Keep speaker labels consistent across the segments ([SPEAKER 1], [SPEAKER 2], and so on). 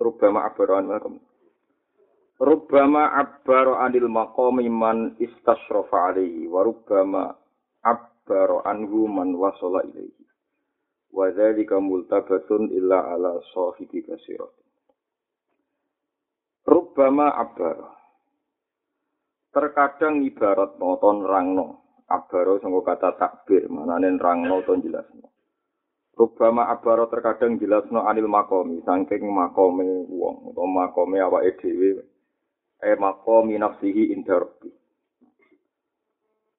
[SPEAKER 1] Rubbama abbaru an makom. Rubbama abbaru anil maqami man istashrafa alaihi wa rubbama abbaru anhu man wasala ilaihi. Wa dzalika multabatun illa ala sahibi basirat. Rubbama abbaru. Terkadang ibarat noton rangno. Abbaru sanggo kata takbir, manane rangno to jelasno. Rubama abaro terkadang jelasno anil makomi, saking makome wong, atau makome awake dhewe, e makomi nafsihi inda rabbi.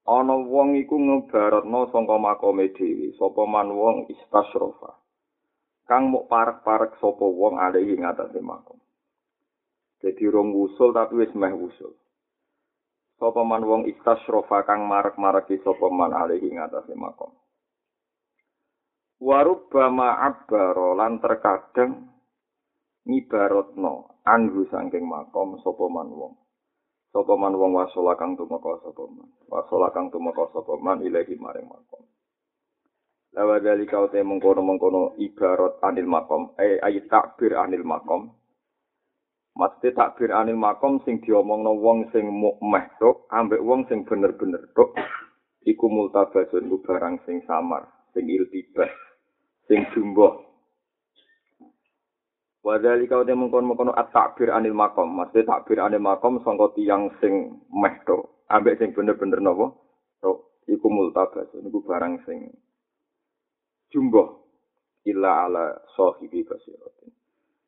[SPEAKER 1] Ana wong iku ngebaratno sangka makome dhewe, sapa man wong istasrofa. Kang muk parek-parek sapa wong alihi ngatasé makom. Dadi rong wusul tapi wis meh wusul. Sapa man wong istasrofa kang marek-mareki sapa man alihi ngatasé makom. Warubbama abbaro lan terkadang ngibarotno anhu saking makom sapa man wong. Sapa man wong wasola kang tumeka sapa man. Wasola kang tumeka sapa man ilahi maring makom. Lawa dari kau te mengkono-mengkono ibarat anil makom, eh ayi takbir anil makom. Mesti takbir anil makom sing diomongno wong sing mukmeh tok, ambek wong sing bener-bener tok. Iku multabasun barang sing samar, sing iltibah, sing jumbo. Wadali kau te mengkon-mengkono at-takbir anil makom. Maksudnya takbir anil makom sangka tiyang sing meh to. Ambek sing bener-bener nopo. To, iku multabas. Iku barang sing jumbo. Illa ala sahibi basirotin.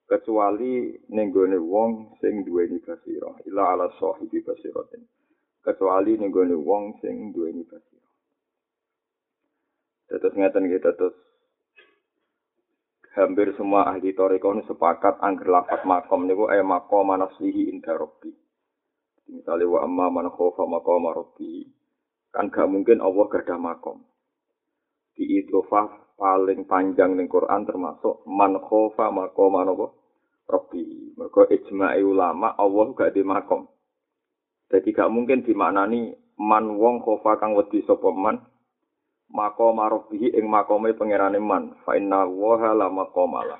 [SPEAKER 1] Kecuali nenggone wong sing duweni basiro. Illa ala sahibi basirotin. Kecuali nenggone wong sing duweni basiro. Terus ngeten kita terus hampir semua ahli toriko sepakat angger lafat makom niku eh makom manafsihi inda robbi. Misalnya wa amma man makom robbi. Kan gak mungkin Allah ada makom. Di idofah paling panjang ning Quran termasuk man makom apa? Robbi. Mereka ijma'i ulama Allah gak di makom. Jadi gak mungkin dimaknani man wong khofa kang wedi sapa mako marobihi ing makome pangerane man. Fa inna waha la maqamala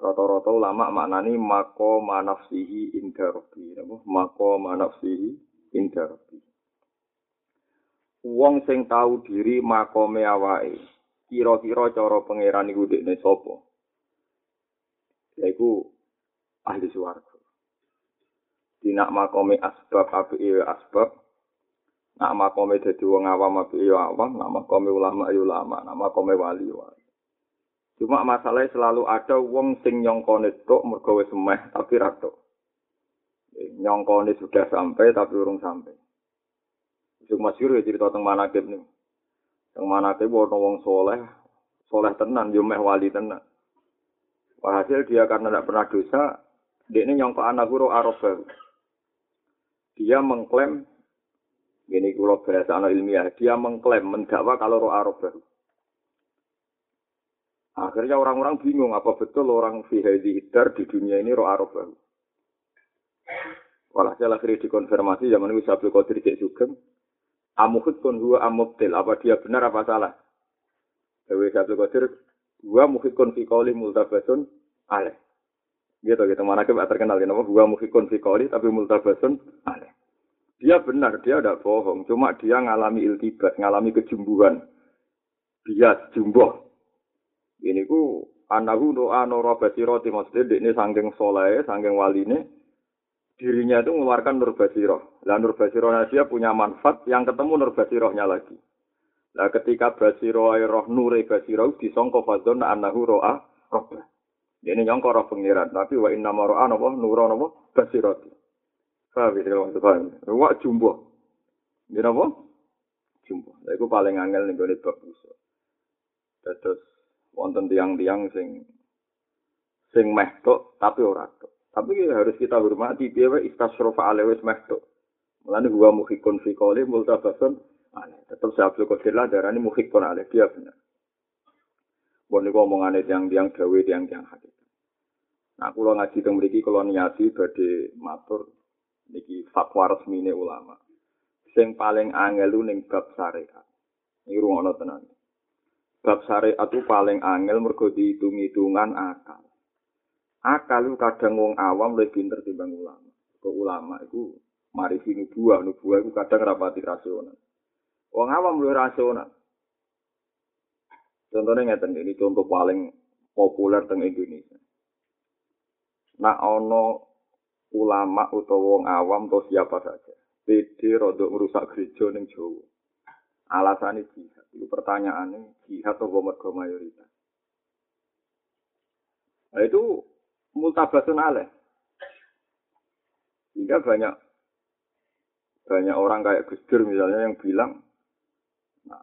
[SPEAKER 1] rata-rata ulama maknani mako manafsihi inda rabbi. Napa? Mako manafsihi inda rabbi. Wong sing tahu diri makome awake kira-kira cara pangeran iku dekne sapa? Yaiku ahli swarga. Dinak makome asbab api asbab Nak makome dadi wong awam apa ya awam, nak makome ulama ya ulama, nak makome wali wali. Cuma masalahnya selalu ada wong sing nyongkone tok mergo wis semeh tapi ra tok. Nyongkone sudah sampai tapi urung sampai. Sing masyhur ya cerita teng manakib nih. Teng manakib ono wong soleh, soleh tenan yo meh wali tenan. Walhasil dia karena tidak pernah dosa, dia ini nyongkok anak guru Arab. Dia mengklaim ini kalau bahasa anak ilmiah, dia mengklaim, mendakwa kalau roh Arab baru. Akhirnya orang-orang bingung apa betul orang fihadi idar di dunia ini roh Arab baru. Walhasil akhirnya dikonfirmasi zaman itu Sabtu Qadir Cek Sugeng. Amuhud kun huwa amubtil. Apa dia benar apa salah? Dewi Sabtu Qadir. Huwa muhid kun fikoli multabasun aleh. Gitu, gitu. Mana kita terkenal. Nama huwa muhid kun fikoli tapi multabasun aleh. Dia benar, dia tidak bohong. Cuma dia ngalami iltibat, ngalami kejumbuhan. Bias, jumboh. Ini ku anahu doa noro basiro maksudnya ini sangking soleh, sangking wali ini. Dirinya itu mengeluarkan nur basiro. Lah nur basiro dia punya manfaat yang ketemu nur basirohnya lagi. Lah ketika basiro roh nure basiro disongko fadzon anahu roa. Ini nyongko roh pengiran. Tapi wa inna maro'a nopo nuro nopo basiroti. Paham ya, kalau itu paham. Jumbo. Ini apa? Jumbo. Nah, itu paling angel nih gue bab usul. Terus wonten tiang-tiang sing sing meh tok tapi ora tok. Tapi harus kita hormati dia wa istasrofa alewes mehto. Mulane gua muhikun fi qawli multabasun aneh. Tetap saya Abdul Qadir lah darani muhikun aleh dia benar. Bon niku omongane tiang-tiang gawe tiang-tiang hakikat. Nah, kula ngaji teng mriki kula niati badhe matur niki fatwa resmine ulama. Sing paling angel ning bab syariat. Iki rungono tenan. Bab syariat itu paling angel mergo dihitung-hitungan akal. Akal itu kadang wong awam lebih pinter timbang ulama. Kok ulama itu mari nubuah, nubuah itu kadang rapati rasional. Wong awam luwih rasional. Contohnya ngeten ini contoh paling populer teng Indonesia. Nah ono ulama utawa wong awam atau siapa saja. PD rodok merusak gereja ning Jawa. Alasannya jihad. Itu pertanyaannya jihad atau mergo mayoritas. Nah itu multabasun aleh. Sehingga banyak banyak orang kayak Gus Dur misalnya yang bilang, nah,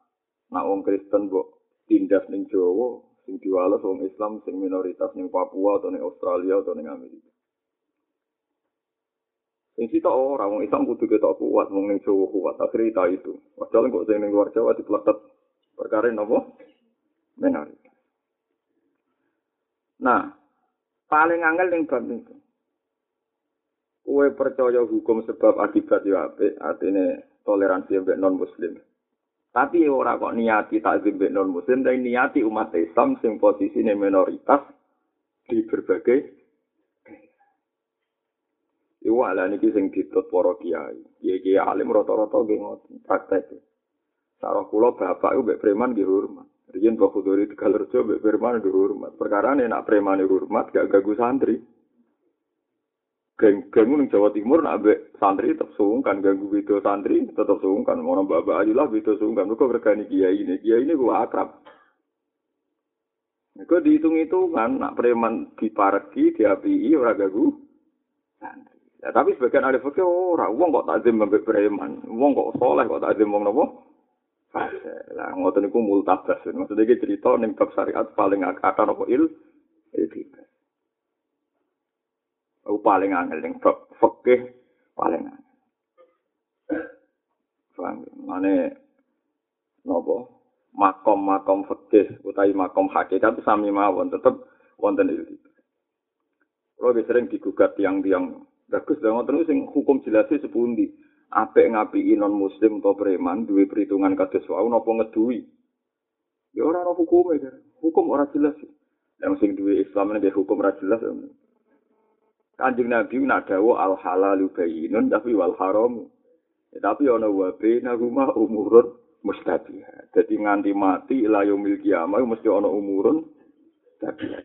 [SPEAKER 1] nah wong Kristen bu tindas ning Jawa, sing diwales wong Islam sing minoritas ning Papua atau ning Australia atau ning Amerika. Sing sitok ora wong Islam kudu ketok kuat wong ning Jawa kuat akhirnya itu. Padahal kok sing ning luar Jawa dipletet perkara napa? Minoritas. Nah, paling angel ning bab niku. Kue percaya hukum sebab akibat yo apik, artine toleransi mbek non muslim. Tapi ora kok niati takzim mbek non muslim, tapi niati umat Islam sing posisine minoritas di berbagai Iku ala niki sing ditut para kiai. Kiai alim rata-rata nggih ngoten praktek. Sarah kula bapak iku mbek preman nggih hormat. Riyen Pak Kudori Tegalrejo mbek preman nggih hormat. Perkara nek preman hormat gak gagu santri. Geng-geng ning Jawa Timur nak mbek santri tetep sungkan ganggu video santri tetep sungkan. Ono bapak ayu lah video sungkan. Kok regani kiai ini. Kiai ini gua akrab. Kok dihitung-hitungan nak preman dipareki, diapii ora gagu santri. Ya, tapi sebagian ahli fikih ora, wong kok takzim mbek preman, wong kok soleh kok takzim wong napa? Lah ngoten niku multabas. Maksudnya iki cerita ning bab syariat paling akar apa il etika. Aku paling angel ning bab fikih paling angel. Paham? Mane napa? Makom-makom fikih utawi makom hakikat sami mawon tetep wonten etika. Kalau sering digugat tiang-tiang Bagus dong, terus sing hukum jelasnya sepundi. Apik ngapi non muslim atau preman duwe perhitungan kados wau napa ngedui. Ya ora ana hukum ya. Hukum ora jelas. Yang sing duwe Islam ini hukum ora jelas. Kanjeng Nabi nak dawa al halalu bayyinun tapi wal haram. Ya, tapi ana wa baina rumah umurun mustabihat. Jadi nganti mati ila yaumil kiamah mesti ana umurun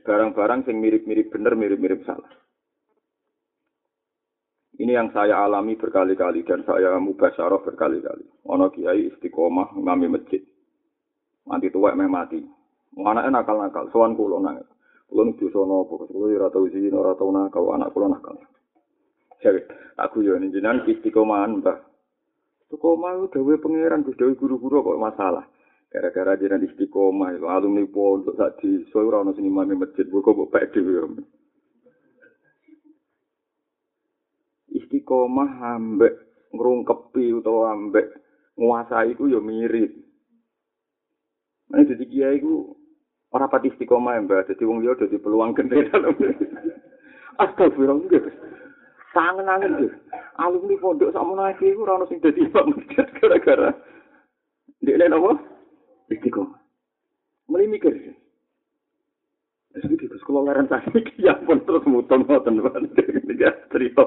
[SPEAKER 1] barang-barang sing mirip-mirip bener mirip-mirip salah. Ini yang saya alami berkali-kali dan saya mubasyarah berkali-kali. Ono kiai istiqomah ngami masjid. Mati tua meh mati. Anaknya nakal-nakal, sowan kulo nangis. Kulo nih dosa nopo, kulo ora tau izin, ora tau nakal, anak kulo nakal. Jadi, aku nih jenengan istiqomahan, Mbah. Istiqomah dewe pangeran, dewe guru-guru kok masalah. Gara-gara jenengan istiqomah, alumni pondok sak di soal ora ono imame masjid, kok kok pek. Istiqomah ambek ngrungkepi utawa ambek nguasai iku ya mirip. Nek dadi kiai iku ora pati istiqomah mbak, dadi wong liya dadi peluang gede dalam. Astagfirullah. Sangen angin tuh. Alumni pondok sama lagi itu orang sing jadi imam masjid gara-gara dia lain apa? Istiqomah. Mulai mikir. Terus gitu, kalau ngaran tadi, ya pun terus muton-muton. Ini cerita.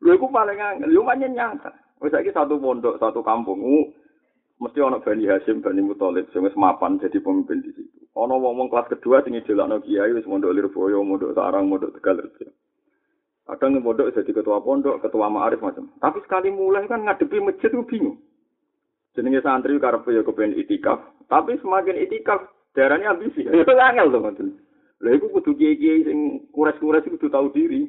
[SPEAKER 1] Lha iku paling angel, yo nyata. Wis saiki satu pondok, satu kampung, mesti ana Bani Hasim, Bani Muthalib sing wis mapan jadi pemimpin di situ. Ana wong-wong kelas kedua sing ijelakno kiai wis mondok Lirboyo, mondok Sarang, mondok Tegalrejo. Kadang yang pondok jadi ketua pondok, ketua ma'arif macam. Tapi sekali mulai kan ngadepi masjid itu bingung. Jenenge santri karepe ya kepen itikaf, tapi semakin itikaf darahnya ambisi. Ya angel to, Mas. Lha iku kudu kiai-kiai sing kures-kures kudu tahu diri.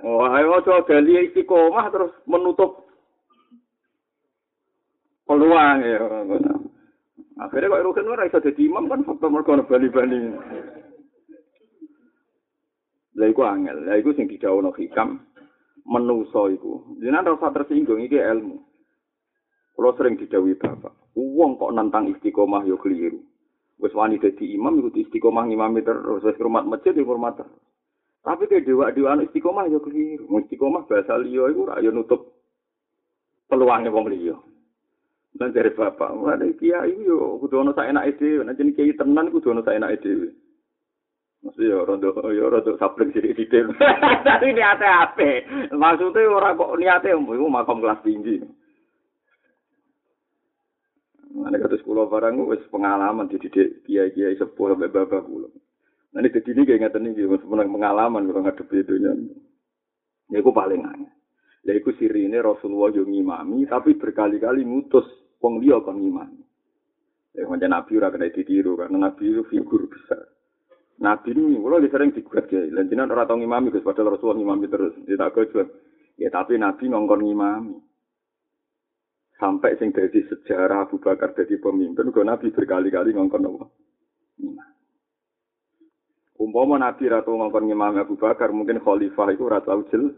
[SPEAKER 1] Oh, ayo aja gali istiqomah terus menutup peluang ya. Akhirnya kok Rukin ora iso dadi imam kan faktor mergo bali-bali. Lah iku angel. Lah iku sing didhawuhno hikam menusa iku. Jenengan rasa tersinggung iki ilmu. Kulo sering didhawuhi Bapak, wong kok nantang istiqomah yo keliru. Wis wani dadi imam iku istiqomah ngimami terus wis hormat masjid yo hormat terus. Tapi ke dewa-dewa istiqomah yo keliru. Istiqomah bahasa iku ora yo nutup peluangnya wong liya. Dan dari bapak, mulai kiai yo kudu ono sak enake dhewe, nek jenenge kiai tenan kudu ono sak enake dhewe. Mesti yo rondo yo rondo sableng sithik-sithik. Tapi niate ape? Maksudnya ora kok niate iku makam kelas tinggi. Mana kata sekolah barang wis pengalaman di didik kiai-kiai sepuh sampai bapak kula. Nanti jadi ini kayak ngeten nih, pengalaman kalau ngadepi itu Ya, itu paling aneh. Ya, itu sirine Rasulullah yang ngimami, tapi berkali-kali mutus wong liya kon ngimami. Ya, macam Nabi ora kena ditiru, karena Nabi itu figur besar. Nabi ini, kalau sering digugat ya, lanjutan orang tahu ngimami, Gus, padahal Rasulullah ngimami terus. Dia tak Ya, tapi Nabi ngongkon ngimami. Sampai sing dari sejarah Abu Bakar jadi pemimpin, kok Nabi berkali-kali ngongkon apa? Umpama Nabi ratu ngongkon ngimami Abu Bakar, mungkin khalifah itu ratu ujil.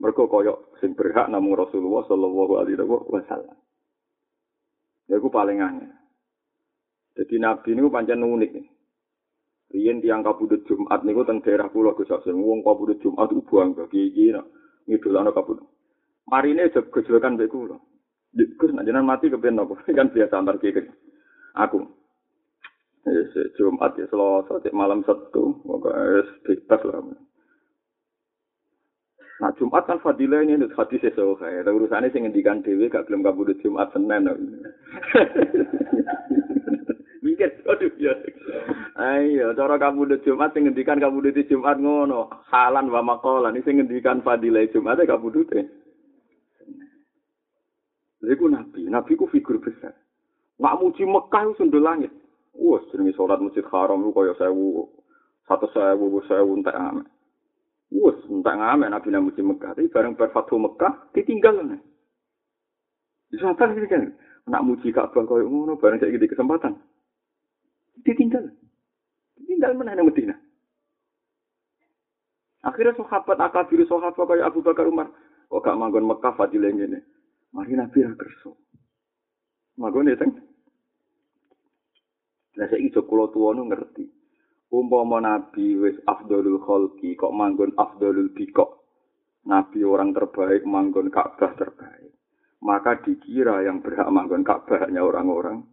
[SPEAKER 1] Mereka koyok sing berhak namun Rasulullah Shallallahu Alaihi Wasallam. Ya, itu paling aneh. Jadi Nabi ini pancen unik. Riyen tiang kabudut Jumat niku teng daerah pulau Gus Hasim. Wong kabudut Jumat itu buang bagi iki ngidolano kabudut. Marine gejolokan mbek kula. Gus jenengan mati kepen apa? Kan biasa antar kiai. Aku. Ya, Jumat ya Selasa, cek malam Sabtu, pokoknya bebas lah. Nah Jumat kan fadilah ini untuk hadis sesuatu kayak. Tapi urusannya sih ngendikan dewi gak belum kabudut Jumat Senin. Mikir, aduh ya. Ayo, cara kabudut Jumat sing ngendikan kabudut Jumat ngono. Halan wa makolan. Ini sing ngendikan fadilah Jumat ya kabudutnya. Lha nabi, nabi ku figur besar. Nggak muji Mekah itu sundul langit. Wah, jenenge salat Masjid Haram ku kaya sewu, satu sewu, sewu entek ame. Wah, entek ame nabi nang muji Mekah. Tapi bareng berfatu Mekah ditinggal nih. Disapa sih kan? Nak muji Ka'bah kaya ngono bareng saiki kesempatan. Ditinggal. Ditinggal mana nang Medina. Akhirnya sahabat akabir sahabat kaya Abu Bakar Umar. Kok gak manggon Mekah fadilah ngene. Mari Nabi ra kerso. Magone teng. Lah saiki iso kula tuwa nu ngerti. Umpama Nabi wis afdalul khalqi kok manggon afdalul bikok. Nabi orang terbaik manggon Ka'bah terbaik. Maka dikira yang berhak manggon Ka'bah hanya orang-orang.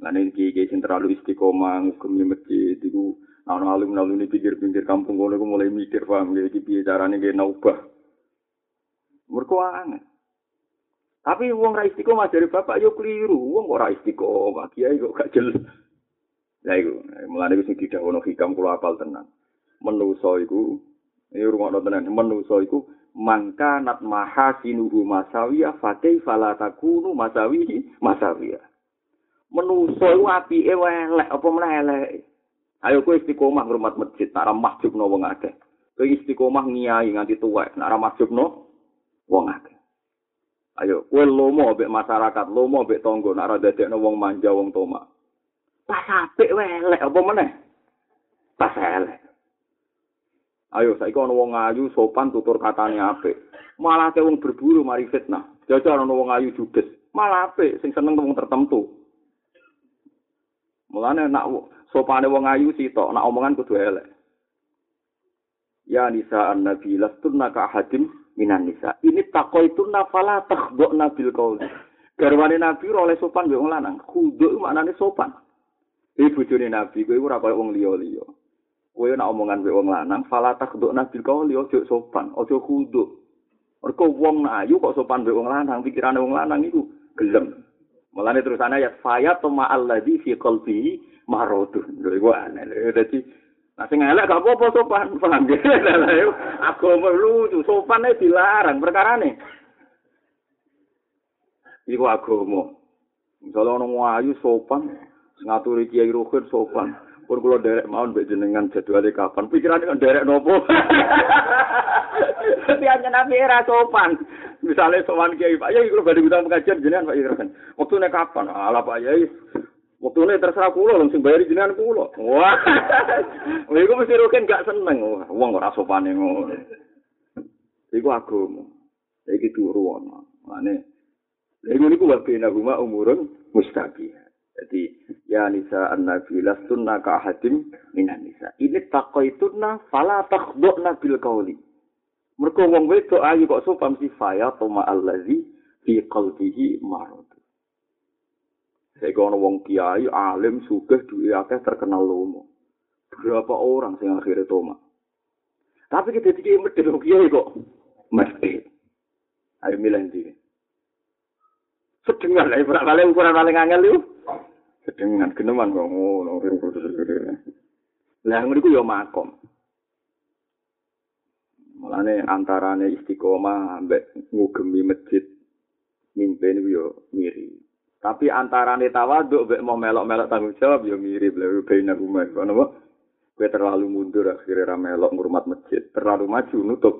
[SPEAKER 1] Nah ini kiai sing terlalu istiqomah ngukumi masjid itu nah alim alim ini pinggir-pinggir kampung kono mulai mikir paham iki piye carane nggih naubah Mergo aneh. Tapi wong ra istiqomah dari bapak yo keliru. Wong kok istiqomah, kiai kok gak jelas. Lah iku, mulane wis hikam kula apal tenan. Menusa iku, rumah tenan, menusa iku mangka nat mahasinuhu masawiya fakai fala takunu masawihi masawiya. Menusa iku apa meneh elek. Ayo kowe istiqomah ngurmat masjid, nak ra masjidno wong akeh. Kowe istiqomah ngiyai nganti tuwek, nak ra masjidno wong akeh. Ayo, kowe lomo mbek masyarakat, lomo mbek tangga nek ora dadekno wong manja wong toma. Pas apik welek apa meneh? Pas elek. Ayo, saiki ana wong ayu sopan tutur katane apik. Malah ke wong berburu mari fitnah. Jajal ana wong ayu judes. Malah apik sing seneng wong tertentu. Mulane nak sopane wong ayu sitok, nak omongan kudu elek. Ya nisa an-nabi lastunna ka ahadim minan nisa. Ini takoi itu nafala takbok nabil kau. Garwane nabi oleh sopan be wong lanang. Kudu maknane sopan. Iki bojone nabi kowe ora kaya wong liya-liya. Kowe nak omongan be wong lanang, fala takbok nabil kau liya ojo sopan, ojo kudu. Mergo wong ayu kok sopan be wong lanang, pikirane wong lanang iku gelem. Mulane terusane ayat faya tuma alladzi fi qalbihi maradun. Lha iku aneh. Dadi Nah, sing elek gak apa-apa sopan, paham ya? Agama lucu, sopannya dilarang, perkara nih. Iku agama. Misalnya orang ayu sopan, ngaturi kiai ruhin sopan. Pun kalau derek mau mbak jenengan jadwalnya kapan, pikirannya kan derek nopo. Hanya nabi era sopan. Misalnya sopan kiai, Pak Yai, kalau badai utang pengajian, jenengan Pak Yai. Waktu kapan? Alah Pak Yai, Waktu ini terserah kulo, langsung bayar jenengan kulo. Wah, iku mesti rukin gak seneng. Wah, uang ora sopan ngono. Iku agama. Iki turu ana. Mane Iku niku wa bina huma umurun mustaqiyah. Jadi ya nisa an-nabi lastunna ka ahadim minan nisa. Ini taqaituna fala takhdhna bil qawli. Mergo wong wedok ayu kok sopan si faya toma allazi fi qalbihi marad. Saya ono wong kiai alim sugih duwe akeh terkenal lomo. Berapa orang sing akhirnya toma. Tapi kita dikira medhit kiai kok mesti. Ayo milih ndi. Sedengan lah, berak paling ukuran paling angel itu. Sedengan, geneman kok ngono. Lah ngono iku ya makom. Mulane antarane istiqomah ambek ngugemi masjid mimpin iku ya mirip. Tapi antarane tawaduk mbek mau melok-melok tanggung jawab ya mirip lha bena rumah. Kono Kowe terlalu mundur akhirnya ra melok ngurmat masjid, terlalu maju nutup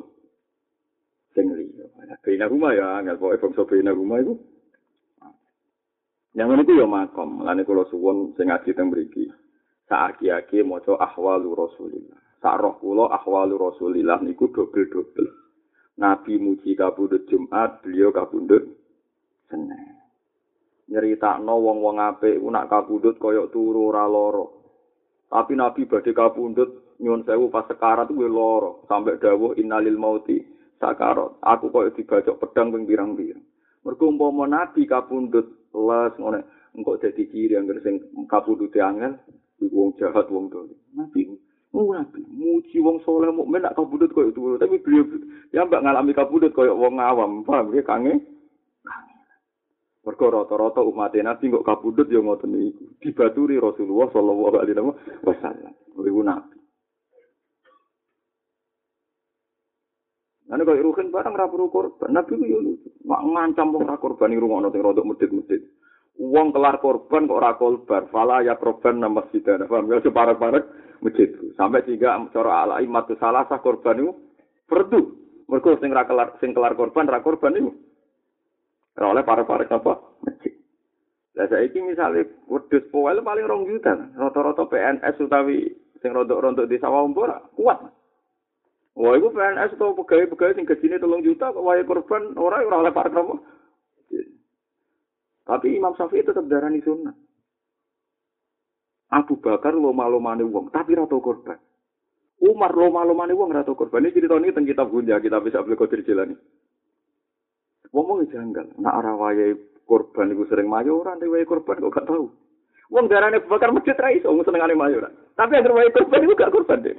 [SPEAKER 1] sing liya. Bena rumah ya angel pokoke bangsa bena rumah itu Yang ini ya makom. Lani kalau suwon sing ngaji teng mriki. Saaki-aki maca ahwalu Rasulillah. Sak roh kula ahwalu Rasulillah niku dobel-dobel. Nabi muji kabudut Jumat, beliau kabudut Senin. Nyeritakno wong-wong apik ku nak kabudut kaya turu ora lara. Tapi Nabi badhe kabudut nyuwun sewu pas sekarat kuwi lara sampai dawuh innalil mauti sakarat. Aku kaya dibacok pedang ping pirang-pirang. Mergo umpama Nabi kabundut les ngene engko dadi ciri anggere sing kapundhute angel iku wong jahat wong dolim nabi nabi muji wong soleh mukmin nak kapundhut koyo itu tapi beliau ya mbak ngalami kapundhut koyo wong awam paham ge kange Mergo rata-rata umat Nabi kok kabudut ya ngoten niku. Dibaturi Rasulullah sallallahu alaihi wasallam. Iku nabi. Ane kok ruhin barang ra perlu korban. Nabi ku yo mak ngancam wong ra korban ning rumono sing rodok medit-medit. Wong kelar korban kok ora korban, fala ya korban nang masjid. Paham ya separek-parek masjid. Sampai tiga cara ala imatu salah sah korban itu perdu. Mergo sing kelar sing kelar korban ra korban itu. Ora oleh parek-parek apa? Masjid. Lah saiki misale wedhus poel paling rong juta. Rata-rata PNS utawi sing rodok-rodok di sawah ora kuat. Wah, itu PNS atau pegawai-pegawai yang gajine tolong juta, kok wahai korban, orang yang oleh parek apa? Tapi Imam Syafi'i tetap darani sunnah. Abu Bakar lo malu mani wong, tapi rata korban. Umar lo malu mani wong rata korban. Ini cerita ini tentang kitab Gunja, kita bisa beli kodir jalan ini. Wong janggal, nak arah wayai korban itu sering mayoran, tapi wayai korban kok gak tahu. Wong darane Bakar masjid ra iso senengane mayoran. Tapi agar wayai korban itu gak korban deh.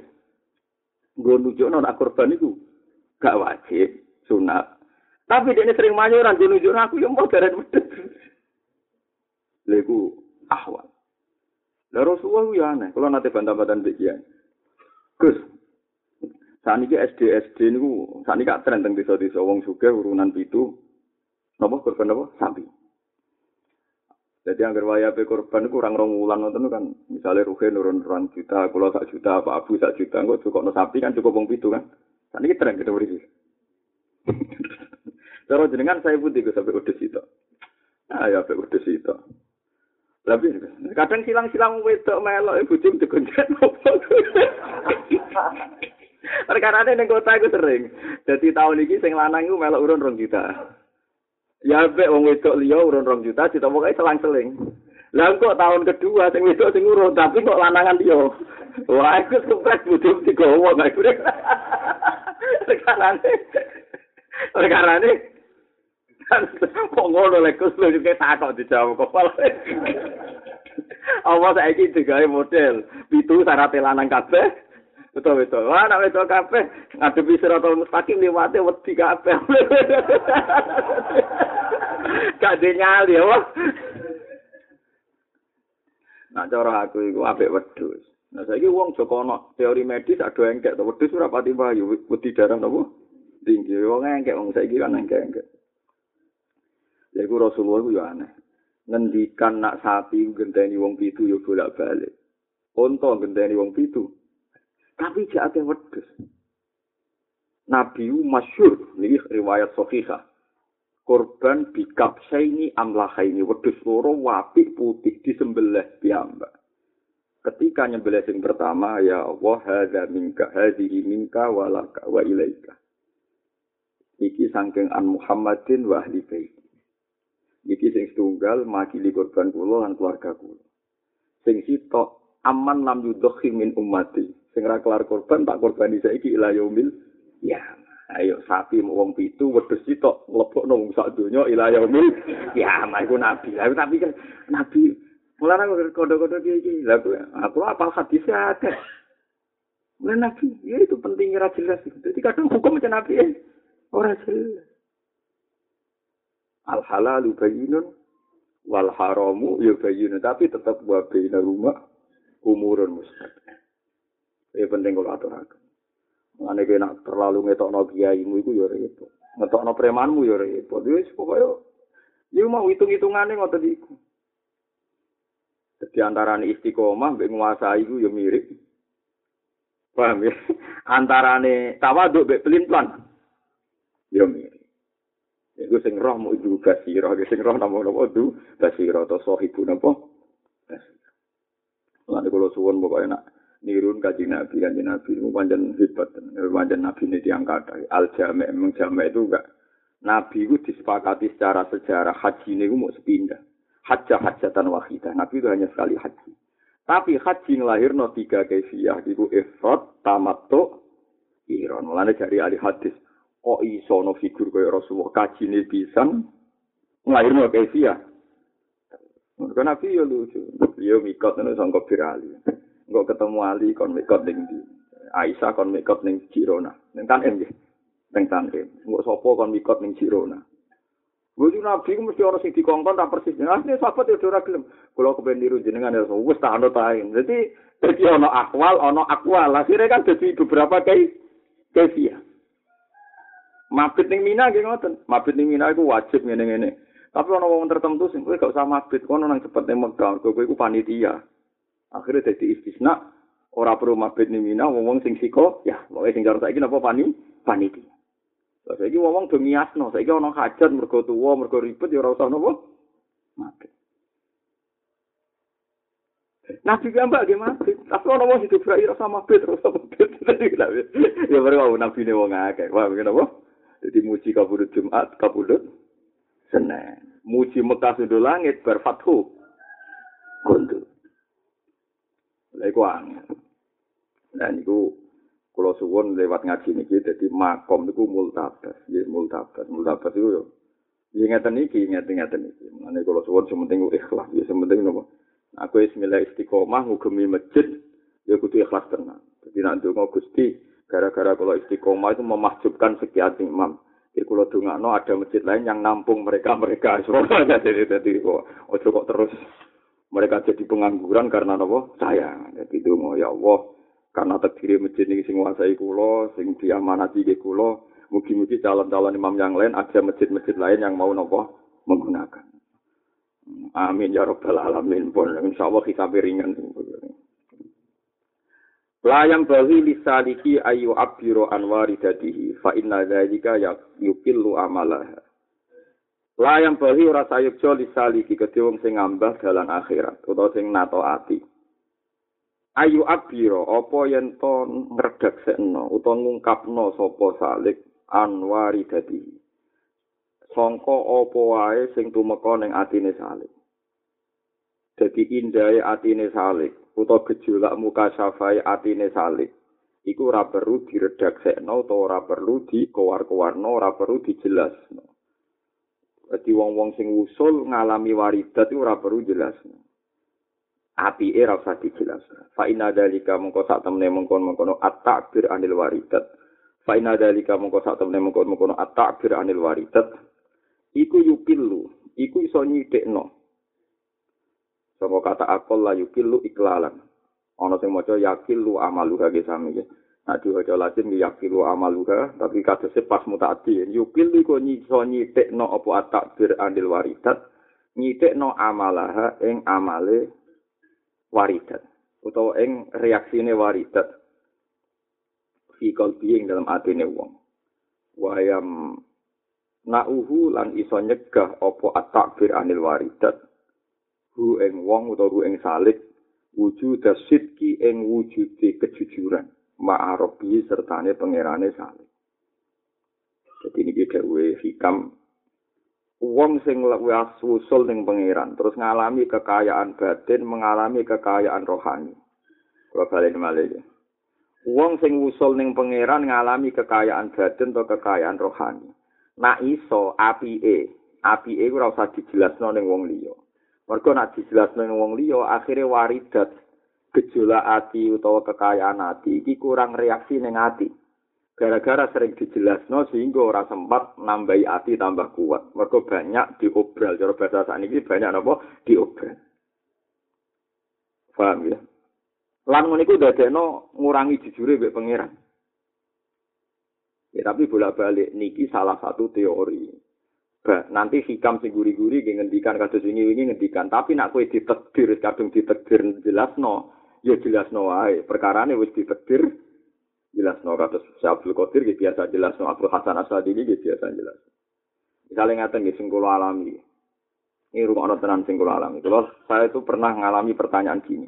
[SPEAKER 1] Gue nunjuk nona korban itu gak wajib, sunat. Tapi dia sering mayoran, dia nunjuk aku yang mau dari medit. Lagu ahwal. Lah Rasulullah ya aneh, kalau nanti bantah-bantahan bikian. Gus, saat ini SD SD ini saat ini gak tren tentang desa-desa wong suge urunan pitu, nopo korban nopo sapi. Jadi yang waya pe korban itu kurang rong wulan nonton kan, misalnya ruhe nurun rong juta, kalau sak juta, apa abu sak juta, enggak cukup no sapi kan cukup wong pitu kan. Tadi kita tren kita beri Cara jenengan saya putih ke sampai udah situ. Ah ya sampai udah situ. Tapi kadang silang-silang wedok melok ibu jum digonjet opo. Perkara ini kota itu sering. Jadi tahun ini sing lanang itu melok urun rong juta. Ya be wong wedok liya urun rong juta ditomoke selang-seling. Lah kok tahun kedua sing wedok sing urun tapi kok lanangan liya. Wah, iku sukses butuh digowo gak iku. Sekarane. Sekarane kan kok ngono lek kus lho kok takok dijawab kok pal. Apa saiki digawe model pitu syarat lanang kabeh Betul. Wah, nak betul kafe ngadepi siratul mustaqim liwate wedi kafe. Gak nyali ya, wah. Nah, cara aku iku apik wedhus. Nah, saiki wong Joko ono teori medis ada engkek to wedhus ora pati bayu, wedi darah napa? Tinggi wong engkek wong saiki kan engkek-engkek. Ya iku Rasulullah ku yo aneh. Ngendikan nak sapi genteni wong pitu yo bolak-balik. Unta genteni wong pitu Tapi jek akeh wedhus. Nabi masyur nih riwayat sahihah. korban bikap saini amlahaini wedhus loro wapi putih disembelih piyambak. Ketika nyembelih sing pertama ya Allah hadza minka hadhihi minka walaka wa ilaika. Iki sangking an Muhammadin wa ahli. Iki sing setunggal makili korban kula lan keluarga kula. Sing sitok aman lam yudhi min ummati. Sing ra kelar korban tak korban saiki ila yaumil ya. Ayo sapi mau wong pitu wedhus sitok mlebokno wong sak donya ila yaumil ya. Iku nabi. Tapi kan nabi Mulane aku kode-kode iki iki. Lah aku apa hadis ada. Mulane nabi, ya itu pentingnya ra jelas. Jadi kadang hukum macam nabi ya. Ora jelas. Al halalu bayyinun wal haramu ya bayyinun tapi tetap wa baina rumah umurun mustaqim. Ya penting kalau aturaken. Mulane kena terlalu ngetokno kiaimu iku ya repot. Ngetokno premanmu ya repot. Wis pokoke Ya mau hitung-hitungane ngoten iku. Jadi antara istiqomah mbek nguasai iku ya mirip. Paham ya? Antarane tawaduk mbek pelin-pelan. Ya mirip. Iku sing roh mau itu basiro, sing roh namo namo itu basiro atau sohibu napa? Basiro. Lalu kalau suwon pokoknya nak nirun kaji nabi kaji nabi itu panjang hebat, panjang nabi ini diangkat. Al jamek memang jamek itu enggak. Nabi itu disepakati secara sejarah haji ini mau sepindah. hajjah hajjatan wahidah. Nabi itu hanya sekali haji. Tapi haji ngelahirno tiga kefiah. Itu ifrat, tamattu, iron. Mulanya dari ahli hadis. Kok iso no figur kaya Rasulullah bisa ngelahirno kefiah. Mereka Nabi ya lucu. Dia mikot itu sangka birali. Enggak ketemu Ali kon mikot ning di. Aisyah kon mikot ning Cirona. Ning Tanem nggih. Ning Tanem. Enggak sapa kon mikot ning Cirona. Gusti Nabi ku mesti ora sing dikongkon tak persis. Asline sahabat yo ora gelem. Kula kepen niru jenengan ya wis tak ana tae. Dadi dadi ana akwal, ana akwal. Akhire kan dadi beberapa kai kesia. Mabit ning Mina nggih ngoten. Mabit ning Mina iku wajib ngene-ngene. Tapi ana wong tertentu sing kowe gak usah mabit kono nang cepet ning Mekah. Kowe iku panitia. Akhire dadi istisna ora perlu mabit ning Mina wong-wong sing siko ya, pokoke sing karo saiki napa pani panitia. Saiki wong do miasno, saiki ana hajat mergo tuwa, mergo ribet ya ora usah napa? Mati. Nabi gambak ge mati. Tapi ana wong hidup ora rasa mati terus sama Ya baru nabi ne wong akeh. Wah, ngene apa? Jadi muji kabudut Jumat, kabudut Senin. Muji Mekah sudah langit berfathu. Kuntu. Lha iku. Nah niku Kulo suwon lewat ngaji niki dadi makom niku multabas, nggih multabas. Multabas iku yo Ya ngeten iki, ngeten ngeten iki. Mane kula suwon sementing ikhlas, ya sementing nopo. Aku wis milih istiqomah ngugemi masjid, ya kudu ikhlas tenan. Dadi nek ndonga Gusti, gara-gara kula istiqomah itu memahjubkan sekian imam. Jadi kalau dungakno ada masjid lain yang nampung mereka-mereka. Jadi jadi kok ojo kok terus mereka jadi pengangguran karena nopo saya. Jadi dungo ya Allah, karena terdiri masjid ini sing nguasai kulo, sing diamanati ke kulo, mugi-mugi calon-calon imam yang lain ada masjid-masjid lain yang mau nopo menggunakan. Amin ya robbal alamin pun. Insya Allah kita ringan. Layam bahi lisaliki ayu abiro anwari dadihi fa inna dzalika yukillu amalah. Layam bahi ora sayukjo lisaliki kedhe wong sing ngambah dalan akhirat utawa sing nato ati. ayu abiro apa yen to ngredaksekno utawa ngungkapno sapa salik anwari dadi. Sangka apa wae sing tumeka ning atine salik? Dadi indahe atine salik utawa gejolak muka safai atine salik iku ora perlu diredaksekno utawa ora perlu dikowar-kowarno ora perlu dijelasno dadi wong-wong sing usul ngalami waridat ora perlu jelasno api era usah dijelaskan. Fa inna dalika mengko sak temne mengkon mengkono at-ta'bir anil waridat. Fa inna dalika mengko sak temne mengkon mengkono at-ta'bir anil waridat. Iku yukillu, iku iso nyidekno. Sapa kata akol la yukillu iklalan. Ana sing maca yakillu amaluha ge sami ge. Nah diwaca Latin yakilu amaluha, tapi kadose pas mutati. Yukillu iku iso nyidekno apa at-ta'bir anil waridat. Nyidekno amalaha ing amale waridat utawa ing reaksine waridat fi qalbi ing dalam atine wong wayam Na'uhu lan iso nyegah apa at-takbir anil waridat. Hu ing wong utawa hu ing salik wujud sidki ing wujude kejujuran ma'arobi sertane pangerane salik. Jadi ini dawuhe hikam wong sing wis usul ning pangeran terus ngalami kekayaan batin, mengalami kekayaan rohani. Kula bali malih. Wong sing usul ning pangeran ngalami kekayaan batin atau kekayaan rohani. Nak iso apike, apike ora usah dijelasno ning wong liya. Mergo nak dijelasno ning wong liya akhire waridat gejolak ati utawa kekayaan ati iki kurang reaksi ning ati. Gara-gara sering dijelasno sehingga ora sempat nambahi ati tambah kuat. Mergo banyak diobral cara bahasa sakniki banyak napa diobral. Paham ya? Lan ngono iku dadekno ngurangi jujure mbek pangeran. Ya, tapi bolak-balik niki salah satu teori. Nanti hikam sing guri-guri ngendikan kados wingi-wingi ngendikan, tapi nak kowe ditekdir kadung ditekdir jelasno, ya jelasno wae. Perkarane wis ditekdir jelasno kados Abdul Qadir gitu biasa jelasno Abdul Hasan Asadili gitu biasa jelas. Misalnya ngaten nggih sing alami. Ini rumah tenan sing kula alami. Kalau saya itu pernah ngalami pertanyaan gini.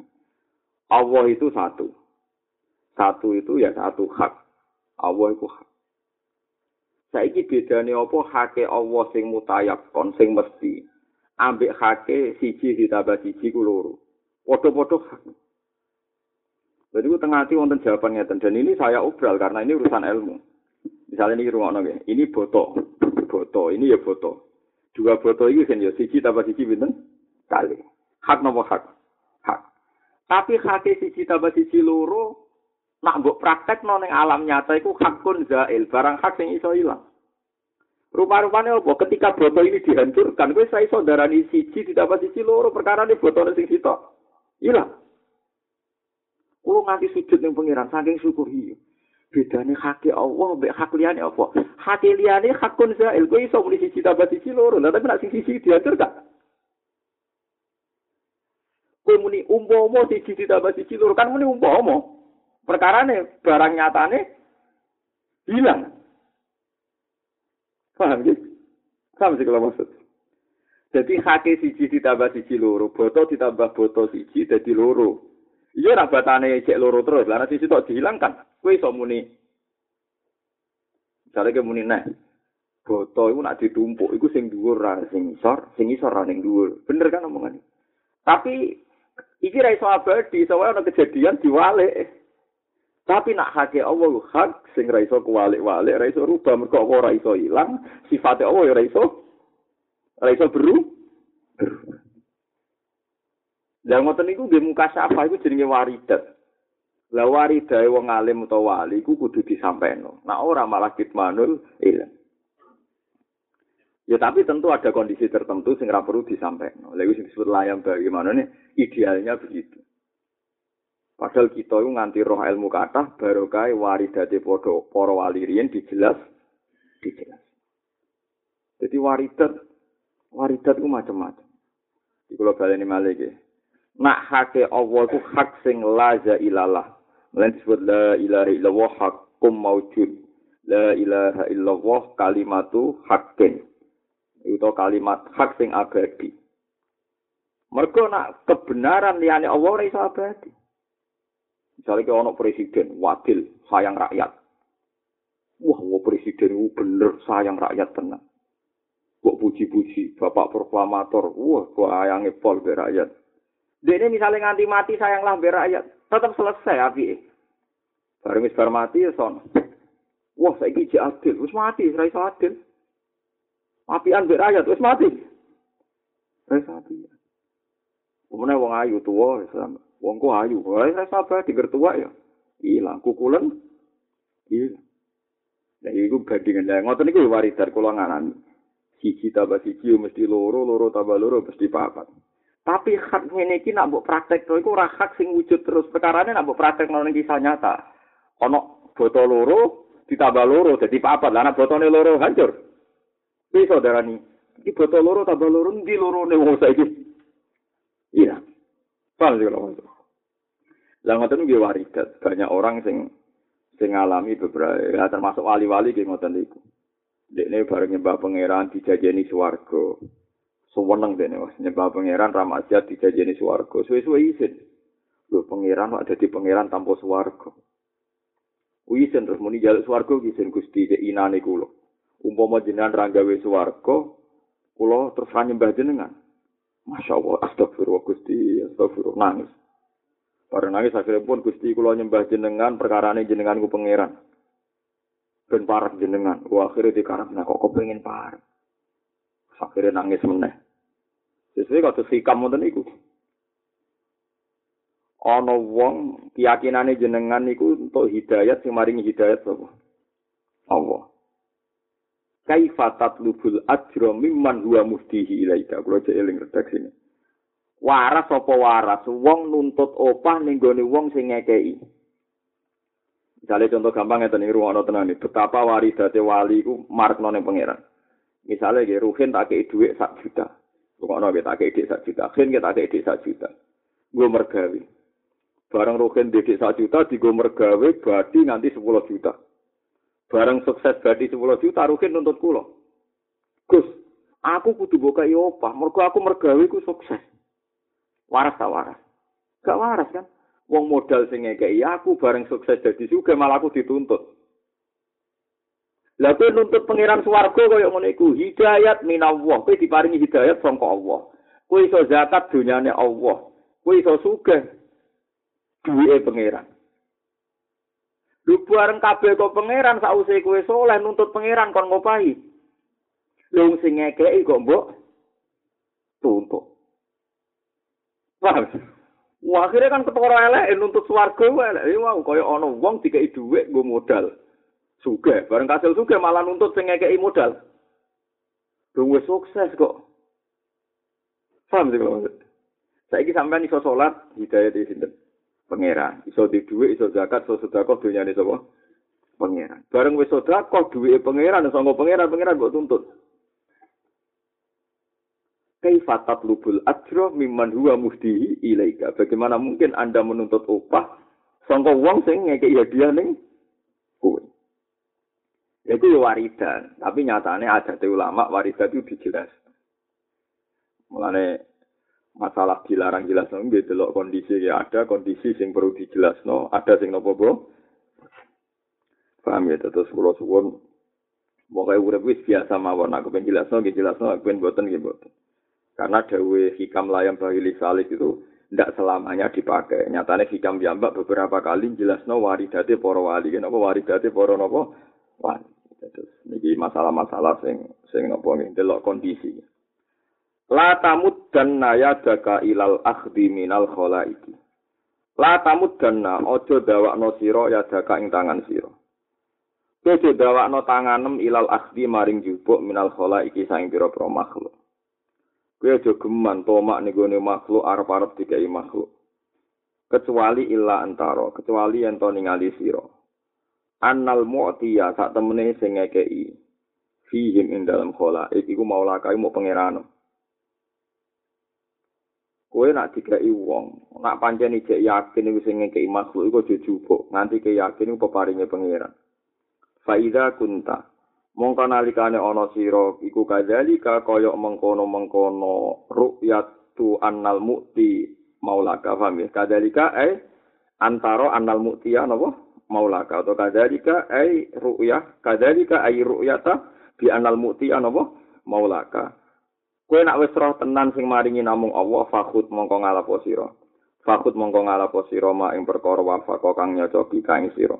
[SPEAKER 1] Allah itu satu. Satu itu ya satu hak. Allah itu hak. Saiki bedane apa hake Allah sing mutayakon sing mesti. Ambek hake siji ditambah siji ku loro. Padha-padha. Jadi ku tengah hati wonten jawaban ngeten dan ini saya obral karena ini urusan ilmu. Misalnya ini rumah nggih, ini boto, boto, ini ya boto. Dua boto ini kan ya siji tambah siji binten kali. Hak nopo hak? Hak. Tapi hak siji tambah siji loro nak mbok praktek no ning alam nyata iku hakun zail, barang hak sing iso ilang. Rupa-rupane apa? Ketika boto ini dihancurkan, kowe saya iso darani siji ditambah siji loro perkara ini botone sing sitok. Ilang. Kulo nganti sujud ning pangeran saking syukur iki. Bedane hak Allah mbek hak liyane apa? Hak liyane hakun zail, kowe iso muni siji tambah siji loro, tapi nek sing siji diatur gak? Kowe muni umpama siji ditambah siji loro, kan muni umpama. Perkara nih barang nyatane hilang. Paham gitu? Paham sih kalau maksud. Jadi hake siji ditambah siji loro, boto ditambah boto siji jadi loro. Iya rabatane cek loro terus, karena sisi tok dihilangkan. Kue iso muni. Misalnya ke muni nek, boto itu nak ditumpuk, itu sing dhuwur ra sing isor, sing isor ra ning dhuwur. Bener kan omongan Tapi iki ra iso abadi, soalnya ana kejadian diwalik. Tapi nak hake Allah hak sing ra iso kuwalik-walik, ra iso rubah mergo apa ora iso ilang, sifate Allah ya ra iso ra iso beru. Lah ngoten niku nggih muka sapa iku jenenge waridat. Lah waridae wong alim utawa wali iku kudu disampaikan. Nah ora malah kitmanul ilang. Ya tapi tentu ada kondisi tertentu sing ora perlu disampaikan. Lha iku disebut layam bagaimana nih idealnya begitu. Padahal kita itu nganti roh ilmu kata baru kai waridate podo poro walirian dijelas, dijelas. Jadi waridat, waridat itu macam-macam. Di kalau kalian ini Nak hake Allah itu hak sing laza ilalah. Melain disebut la ilaha illallah hakum maujud. La ilaha illallah kalimatu hakin. Itu kalimat hak sing abadi. Mereka nak kebenaran liane Allah ora iso abadi. Misalnya kalau ono presiden, wakil, sayang rakyat. Wah, wah presiden itu bener sayang rakyat tenang. Kok puji-puji, bapak proklamator, wah, sayangnya pol rakyat. Dia ini misalnya nganti mati sayanglah be rakyat, tetap selesai api. Bareng wis bar mati ya son. Wah, saya iki adil, wis mati, ora iso adil. Apian be rakyat, wis mati. Wis mati. Kemudian wong ayu tua, sama. Wong ku ayu, wae ora sabar digertuak ya. Ilang kukulen. Iya. Nah, iku bandingan lah. Ngoten niku waridat kula nganani. Siji tambah siji mesti loro, loro tambah loro mesti papat. Tapi hak ngene iki nak mbok praktek to iku ora hak sing wujud terus. Perkarane nak mbok praktek nang kisah nyata. Ono botol loro ditambah loro dadi papat. Lah nek botone loro hancur. Bisa darani. Iki botol loro tambah loro ndi lorone wong saiki? Iya. Paham sih kalau. Lah ngoten nggih waridat, banyak orang sing sing ngalami beberapa ya termasuk wali-wali nggih ngoten niku. Dekne bareng nyembah pangeran dijajeni swarga. Suweneng dene wis nyembah pangeran ra maksiat dijajeni swarga. Suwe-suwe isin. Lho pangeran kok dadi pangeran tanpa swarga. Wisen terus muni jaluk swarga wisen Gusti cek inane kula. Umpama jenengan ra gawe swarga, kula terus ra nyembah jenengan. Masya Allah, astagfirullah Gusti, astagfirullah nangis. Bareng nangis akhirnya pun Gusti kula nyembah jenengan perkara ini jenengan ku pangeran. Ben parah jenengan. Wah akhirnya dikarap nah kok kepengen parah. Akhirnya nangis meneh. Sesuai kata sikam wonten iku. Ana wong keyakinane jenengan niku untuk hidayat sing maringi hidayat sapa? Allah. Kaifa tatlubul ajra mimman huwa muftihi ilaika. Kula cek eling redaksi ini. Waras apa waras? Wong nuntut opah ning gone wong sing ngekeki. Misalnya contoh gampang ya tadi ruang tenan betapa waridate wali ku markno ning pangeran. Misalnya ya Ruhin tak kei duit sak juta. Ruang kita kei sak juta. Ruhin kita tak kei sak juta. Gue mergawi. Barang Ruhin didik sak juta, di gue mergawe berarti nanti 10 juta. Barang sukses berarti 10 juta, Ruhin nuntut kulo. Gus, aku kudu buka opah, mergo aku mergawe ku sukses. Waras tak waras? Gak waras kan? Wong modal sing ngekei aku bareng sukses dadi juga malah aku dituntut. Lah kowe nuntut pangeran swarga kaya ngene iku, hidayat minallah. Kowe diparingi hidayat saka Allah. Kowe iso zakat dunyane Allah. Kowe iso sugih duwe pangeran. Lu bareng kabeh kok pangeran sause kowe soleh nuntut pangeran kon ngopahi. Lu sing ngekei kok mbok tuntut. Paham? Wah, akhirnya kan ketara elek nuntut swarga. Ya mau kaya ana wong dikei dhuwit nggo modal. Suge, bareng kasil suge malah nuntut sing ngekei modal. Dong sukses kok. Paham sih kalau maksud? Saiki sampean iso salat hidayah di sinten? Pangeran. Iso di dhuwit, iso zakat, iso sedekah dunyane sapa? Pangeran. Bareng wis sedekah dhuwite pangeran, sanggo pangeran, pangeran kok tuntut. kaifa tatlubul ajra mimman huwa muhdihi ilaika. Bagaimana mungkin Anda menuntut upah sangka wong sing ngekeki hadiah ning. Itu ya waridan, tapi nyatanya ada ulama waridan itu dijelas. Mulane masalah dilarang jelas no, gitu loh kondisi ya ada kondisi sing perlu dijelas no, ada sing nopo bro. Paham ya, terus kalau suwon, pokoknya urip wis biasa mawon aku pengen jelas no, jelas no, aku pengen boten gitu boten. Karena dawe hikam layam bahili salih itu tidak selamanya dipakai. Nyatanya hikam jambak beberapa kali jelas no waridate poro wali. Kenapa waridate poro nopo wali. Terus ini masalah-masalah sing sing nopo nih delok kondisi. La tamud dan naya ilal akhdi minal khola iki. La tamud dan na ojo dawak no siro ya daka ing tangan. Ojo dawak no tanganem ilal akhdi maring jubuk minal khola iki saing piro pro makhluk. Kowe aja geman tomak ning makhluk arep-arep dikai makhluk. Kecuali illa antara, kecuali yen to ningali sira. Annal mu'tiya sak temene sing ngekeki. Fihim ing dalam khola, iku maula kae mau pangeran. Kowe nak dikai wong, nak pancen ijek yakin iku sing ngekeki makhluk iku aja jupuk, nganti ke yakin iku peparinge pangeran. Faiza kunta, mongko nalikane ana sira iku kadzalika kaya mengkono-mengkono ru'yatu annal mu'ti maulaka ya kadzalika eh antara annal mu'ti napa maulaka atau kadzalika eh ru'yah kadzalika ai ru'yata bi annal mu'ti napa maulaka kowe nak wis roh tenan sing maringi namung Allah fakhut mongko ngalapo sira fakhut mongko ngalapo sira mak ing perkara wafako kang nyocoki kang sira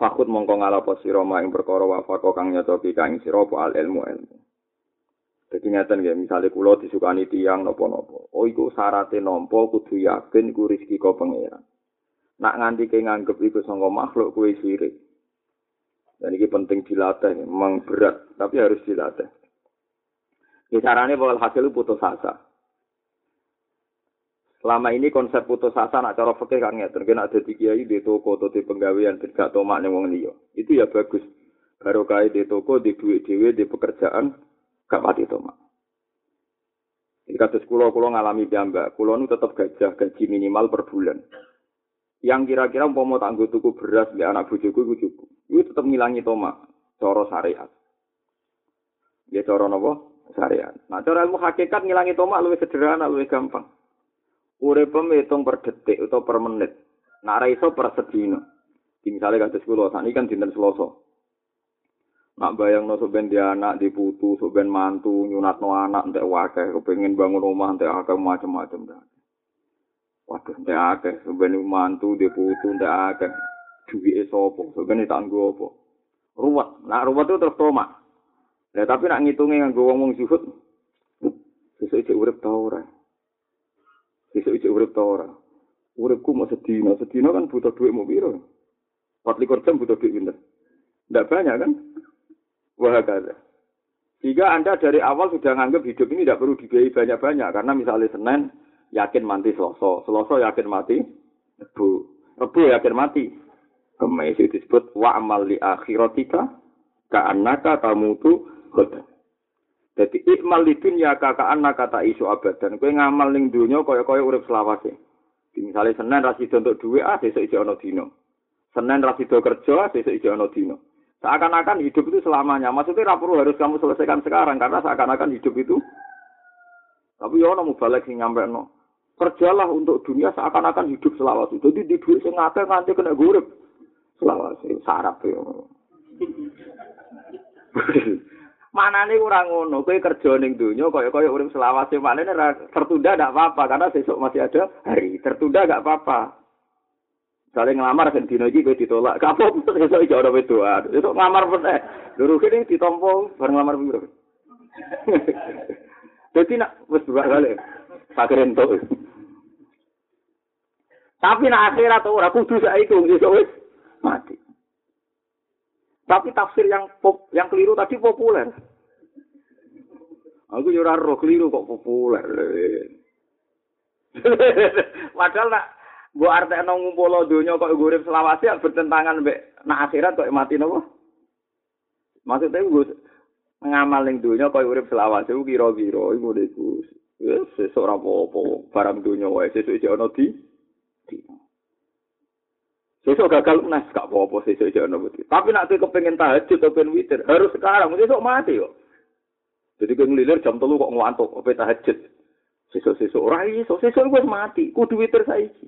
[SPEAKER 1] Fakut mongko ngalapo sira ing perkara wafako kang nyocoki kang sira apa al ilmu ilmu. Jadi ngeten ya, misalnya kulo disukani tiang nopo-nopo. Oh iku syaratnya nompo kudu yakin iku rezeki kau pangeran. Nak nganti ke nganggep iku sangka makhluk kue sirik. Dan ini penting dilatih, memang berat, tapi harus dilatih. Ini caranya bahwa hasil putus asa. Selama ini konsep putus asa nak cara fikih kan ngeten, kena ada di kiai di toko atau di penggawean gak tomak ning wong liya. Itu ya bagus. Baru kaya di toko, di duit dhewe, di pekerjaan gak mati tomak. Jadi kados kula kula ngalami piyambak, kula nu tetap gajah gaji minimal per bulan. Yang kira-kira umpama tanggo tuku beras di anak bojoku iku cukup. Itu tetap ngilangi tomak cara syariat. Ya cara napa? Syariat. Nah, cara ilmu hakikat ngilangi tomak luwih sederhana, luwih gampang. Urip hitung per detik atau per menit. Nah, ra iso per sedina. Misalnya kados kula sakniki kan dinten Selasa. Nak bayang no soben dia anak di putu, soben mantu, nyunat no anak, entek wakeh, kepengen bangun rumah, entek akeh macam-macam. Waduh, entek akeh, soben mantu di putu, entek akeh. Duwi sopo, soben tanggo apa. Ruwet, nak ruwet itu terus tomak. Nah, tapi nak ngitungnya nganggo wong-wong zuhud, sesuk iki urip ta ora. Sesuk iki urip ta ora. Uripku mau sedina, sedina kan butuh duit mau piro. 24 jam butuh duit pinter. Tidak banyak kan? Wah, kata. Jika Anda dari awal sudah nganggap hidup ini tidak perlu dibiayai banyak-banyak. Karena misalnya Senin, yakin mati Selasa. Selasa yakin mati Rebu. Rebu yakin mati. Kemis itu disebut wa'amal li akhiratika ka'annaka tamutu khodan. Jadi ikmal di dunia ka'annaka tak isu abadan. Kue ngamal ning dunia kaya-kaya urip selawase. Misalnya Senin rasido untuk duit, ah besok isi ono dino. Senin rasido kerja, besok isi ono dino. Seakan-akan hidup itu selamanya. Maksudnya rapuru harus kamu selesaikan sekarang karena seakan-akan hidup itu. Tapi ya mau balik sing nyampe no. Kerjalah untuk dunia seakan-akan hidup selawasi. Jadi di duit sing nganti kena gurip. Selawasi, sarap ya. Mana nih orang ngono, kue kerja ning dunia, kaya kaya urip mana nih tertunda tidak apa-apa karena besok masih ada hari tertunda gak apa-apa. Saling ngelamar kan dino iki kowe ditolak. Kapok iso iso ora wedoan. Itu ngelamar meneh. Luru kene ditompo bareng ngelamar piro. Dadi nak wis dua kali. Sakren. Tapi nak akhirat ora kudu saiki iso wis mati. Tapi tafsir yang pop, yang keliru tadi populer. Aku yo ora roh keliru kok populer. Padahal nak Bu artekno ngumpulo donya kok urip selawasi bertentangan mbek nak akhirat kok mati napa? Maksudnya gue ngamal ning donya kok urip selawasi ku kira-kira iku niku. Wis sesuk ora apa-apa, barang donya wae sesuk ana di. Sesuk gagal nas gak apa-apa sesuk iki ana wedi. Tapi nek kepengin tahajud atau pengen witir, harus sekarang, sesuk mati kok. Jadi gue ngelilir jam telu kok ngantuk, apa tahajud. Sesuk-sesuk ora iso, sesuk wis mati, kudu witir saiki.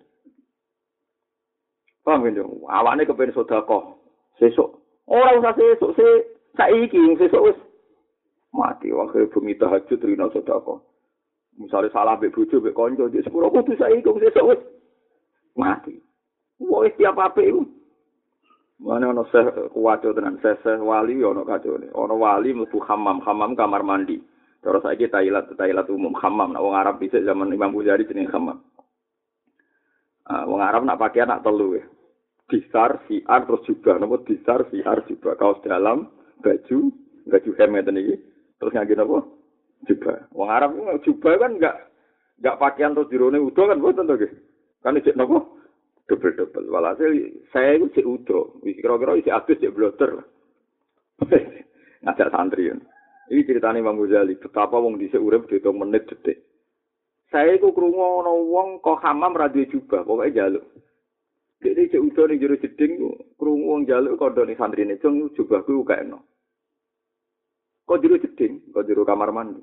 [SPEAKER 1] Paham kan, Awane kepen sedekah. Sesuk. Ora usah sesuk, se saiki sesuk wis mati wae bengi tahajud rino sedekah. Misale salah mbek bojo mbek kanca, sepuro kudu saiki sesuk wis mati. Woi tiap apik iku. Mana ono seh kuwaco tenan seh seh wali ono kacone. Ono wali mlebu hammam, hammam kamar mandi. Terus saiki tailat tailat umum hammam. Nah, wong Arab bisa zaman Imam Ghazali jenenge hammam. Uh, wong Arab nak pakaian nak telu ya. Disar, siar, terus juga. Nopo disar, siar, juga. Kaos dalam, baju, baju hem ngeten iki. Terus ngangge nopo? Juga. Wong Arab juga kan enggak enggak pakaian terus dirone udo kan boten to Kan cek nopo? Double-double. Walhasil saya itu cek udo. Kira-kira isi abis cek bloter. Ngajak santri ya. Ini ceritanya Imam Ghazali. Betapa wong dhisik urip dihitung menit detik. Saya iku krungu ana wong kok hamam ra duwe jubah, pokoke njaluk. Dene cek udo ning jero jeding krungu wong njaluk kandhane santrine, "Jong jubahku kaeno." Kok jero jeding, kok jero kamar mandi.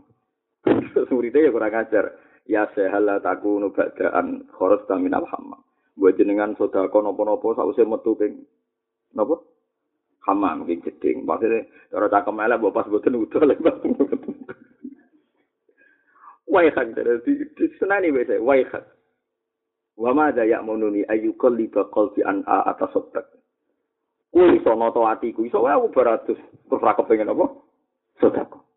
[SPEAKER 1] Muridnya ya kurang ajar. Ya sehala takunu ba'daan taminal hammam. Buat jenengan sodako nopo-nopo sausé metu ping nopo? Hamam ping jeding. Maksudnya cara cakep elek mbok pas boten udo lek Waihat di, di senani wese waihat. Wa ma da ya'mununi ayyukal liba qalbi an a atas sotak. Kuwi iso noto atiku, iso aku beratus. Terus ra kepengin apa? Sedekah.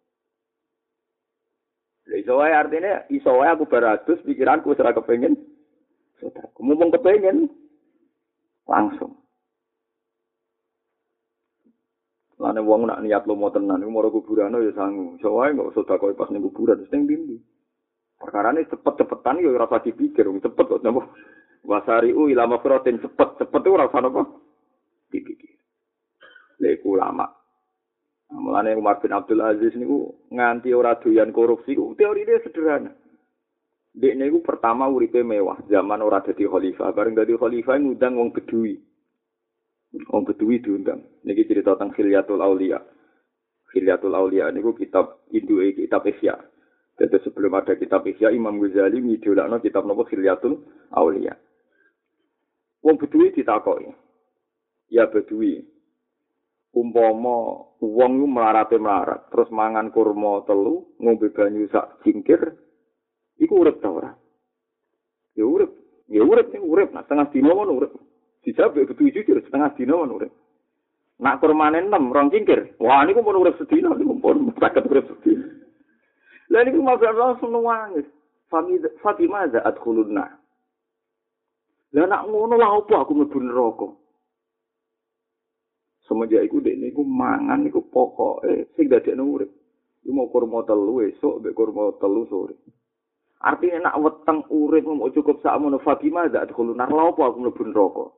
[SPEAKER 1] Iso wae artine iso wae aku beratus pikiranku ora kepengin sedekah. Mumpung kepengin langsung. Lane wong nak niat lomo tenan iku mara kuburan ya sangu. Iso wae kok sedekah pas ning kuburan terus ning dindi. Perkara ini cepet-cepetan ya rasa dipikir, cepet kok napa. Wasari u ilama protein cepet, cepet itu rasa napa? Dipikir. Leku lama. Mulane Umar bin Abdul Aziz niku nganti ora doyan korupsi teori dia sederhana. Dek niku pertama uripe mewah, zaman ora dadi khalifah, bareng dadi khalifah ngundang wong Bedui. Wong Bedui diundang. Niki cerita tentang Khilyatul Aulia. Khilyatul Aulia niku kitab induke kitab Ihya. Jadi sebelum ada kitab Ihya Imam Ghazali ngidolakno kitab nopo Khilyatul Aulia. Wong Bedui ditakoki. Ya Bedui. Umpama wong ku melarate melarat, terus mangan kurma telu, ngombe banyu sak cingkir, iku urip ta ora? Ya urip. Ya urip ning urip, nah setengah dina mon urip. Dijawab Bedui jujur setengah dina mon urip. Nak kurmane enam, rong cingkir. Wah, ini pun urip sedina, ini pun sakit urip sedina. Lah ini mau langsung nangis. Fatimah ada adkhulunna. Lah nak ngono lah apa aku mlebu neraka. Semenjak iku dek niku mangan niku pokoke sing dadekno urip. Iku mau kurma telu esuk mbek kurma telu sore. Artinya nak weteng urip mau cukup sak mono Fatimah ada adkhulunna. Lah apa aku mlebu neraka.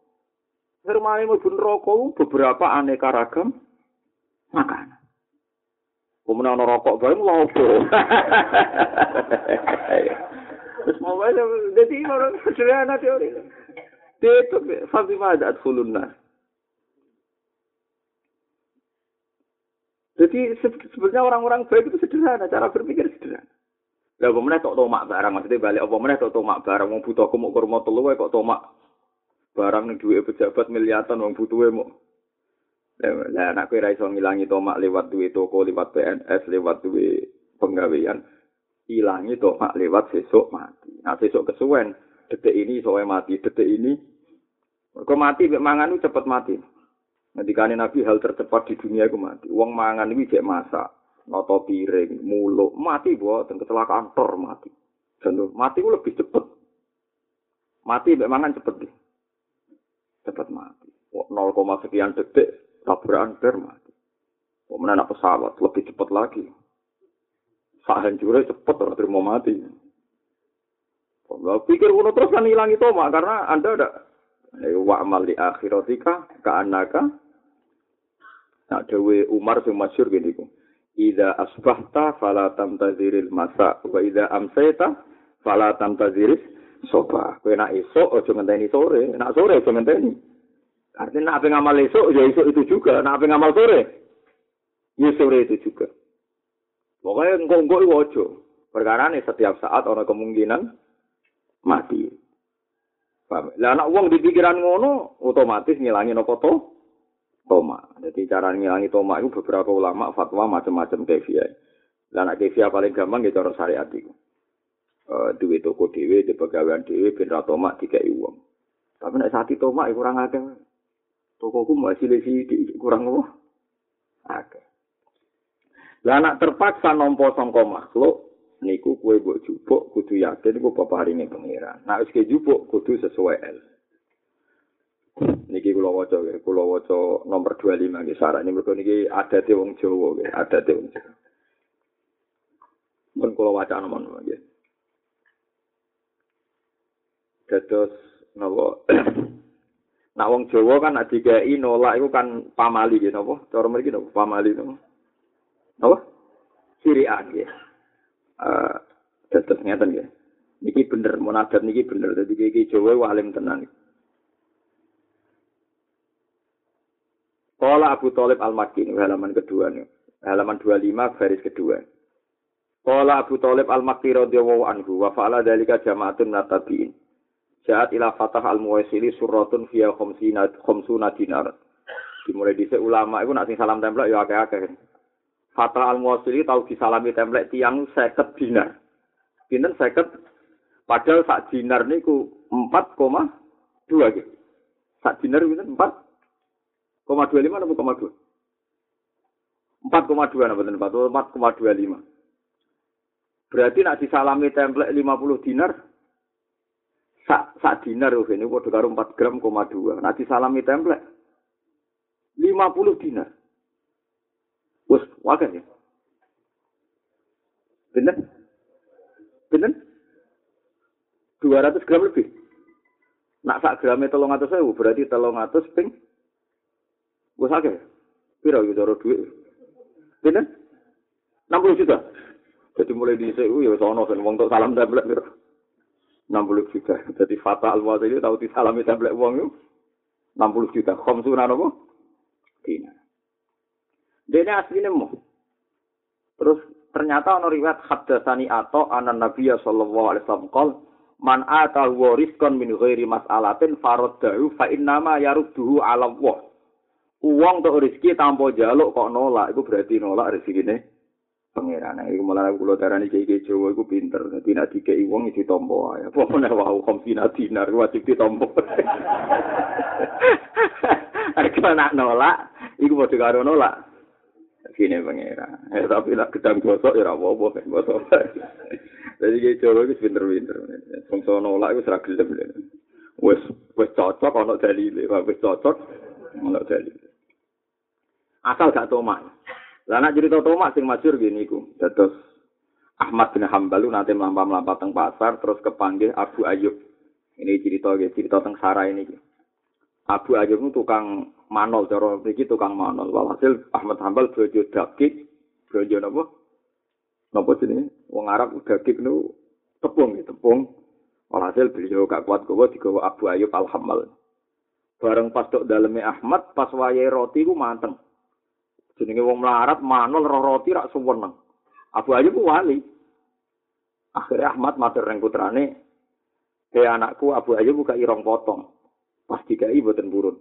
[SPEAKER 1] Hermane mlebu neraka beberapa aneka ragam makanan. Kemudian ana rokok bae lho opo. Terus mau wae dadi orang sederhana teori. Itu Fatimah ada adkhulunna. Jadi sebenarnya orang-orang baik itu sederhana, cara berpikir sederhana. Lah pemenang tok tomak barang, maksudnya balik apa meneh tok tomak barang, wong butuh aku mau kurma telu kok tomak barang ning duwe pejabat miliatan wong butuhe mau Lah anak kowe ra iso ngilangi tomak lewat duwe toko, lewat PNS, lewat duwe penggawean. Ilangi tomak lewat sesuk mati. Nah sesuk kesuwen, detik ini soe mati, detik ini Kok mati mek mangan cepet mati. Ngendikane Nabi hal tercepat di dunia itu mati. Wong mangan iki jek masak, noto piring, muluk, mati buat kecelakaan tor mati. Contoh, mati ku lebih cepet. Mati mek mangan cepet deh. Cepet mati. 0, sekian detik tabrakan ber mati. Kemudian anak pesawat lebih cepat lagi. Saat hancurnya cepat orang terima mati. Kalau pikir kuno terus kan hilang itu mak karena anda ada wa amal akhiratika ka anaka. Nah dewe Umar sing masyhur gini ku. Ida asbahta fala tamtaziril masa wa ida amsayta fala tamtaziris soba. Kowe nak esuk aja ngenteni sore, nak sore aja ngenteni. Artinya apa ngamal esok, ya esok itu juga. Nah apa ngamal sore, ya sore itu juga. Pokoknya engkau-engkau itu ojo. Perkara ini setiap saat orang kemungkinan mati. Lah anak uang di pikiran ngono, otomatis ngilangin apa to? Toma. Jadi cara ngilangi toma itu beberapa ulama fatwa macam-macam kefiah. Lah anak kefiah paling gampang ya cara syariat itu. Duit toko dewe, di pegawaian dewe, ben toma tiga uang. Tapi nek saat itu toma kurang akeh. Toko ku masih lesi kurang apa? Oke. Lah anak terpaksa nompo sangka makhluk niku kue mbok jupuk kudu yakin iku peparinge pangeran. Nek wis jupuk kudu sesuai el. Niki kula waca nggih, kula waca nomor 25 nggih sarane mergo niki adate wong Jawa nggih, adate wong Jawa. Mun kula waca nomor nggih. Dados napa Nah wong Jawa kan nek dikai nolak iku kan pamali gitu napa? Cara mriki napa pamali napa? Napa? Sirian ya. Eh tetep ngeten ya. Niki bener munadat niki bener dadi iki Jawa walim tenan. Kala Abu Thalib Al-Makki halaman kedua nih. Halaman 25 baris kedua. Kala Abu Thalib Al-Makki radhiyallahu anhu wa fa'ala dalika jama'atun natabiin. Jahat ila fatah al muwaisili suratun via khomsuna dinar. Dimulai dhisik ulama iku nak sing salam templek ya akeh-akeh. Fatah al muwaisili tau disalami templek tiang 50 dinar. Pinten 50 padahal sak dinar niku 4,2 gitu. Sak dinar pinten 4,25 atau 4,2? 4,2 napa bener 4,25. Berarti nak disalami templek 50 dinar sak sak dinar ini padha karo 4 gram koma 2. Nah disalami templek 50 dinar. Wes wae ya. Bener? Bener? 200 gram lebih. Nak sak gramnya tolong atas berarti tolong atas ping. Gue sakit. Pira gitu cara duit. Bener? 60 juta. Jadi mulai di CU ya sono kan wong tok salam templek pira. 60 juta. Jadi Fatah Al-Wasili tahu disalami templek uang itu 60 juta. Khomsuna apa? Dina. Dene asline mau. ternyata ana riwayat haddatsani ato anan nabiyya sallallahu alaihi wasallam qol man ata wariskan min ghairi mas'alatin faraddahu fa innama yarudduhu ala Allah. Uang untuk rezeki tanpa jaluk kok nolak, itu berarti nolak rezekine pangeran. Iku malah kula darani iki Jawa iku pinter. Dadi nek dikeki wong iki ditampa ae. Apa meneh wau komsina dinar wajib ditampa. Arek nak nolak, iku padha karo nolak. Gini pangeran. Eh tapi nak gedang gosok ya ora apa-apa gosok. Dadi iki Jawa iku pinter-pinter. Wong nolak iku ora gelem. Wes wes cocok ana dalile, wis cocok ana dalile. Asal gak tomak. Lah nek cerita tomak sing masyhur gini iku. Dados Ahmad bin Hambal nanti melampah-melampah teng pasar terus kepanggil Abu Ayub. Ini cerita gitu, cerita teng Sarah ini. Abu Ayub itu tukang manol, cara iki tukang manol. Walhasil Ahmad Hambal bojo daging, bojo napa? Napa jenenge? Wong Arab daging nu tepung gitu, tepung. Walhasil beliau gak kuat gowo digawa Abu Ayub Al-Hammal. Bareng pas tok daleme Ahmad pas wayahe roti ku manteng. Jenenge wong melarat manul roh roti rak suweneng. Abu Ayyub wali. Akhirnya Ahmad matur ring putrane, "He anakku Abu Ayyub buka irong potong." Pas dikai boten burun.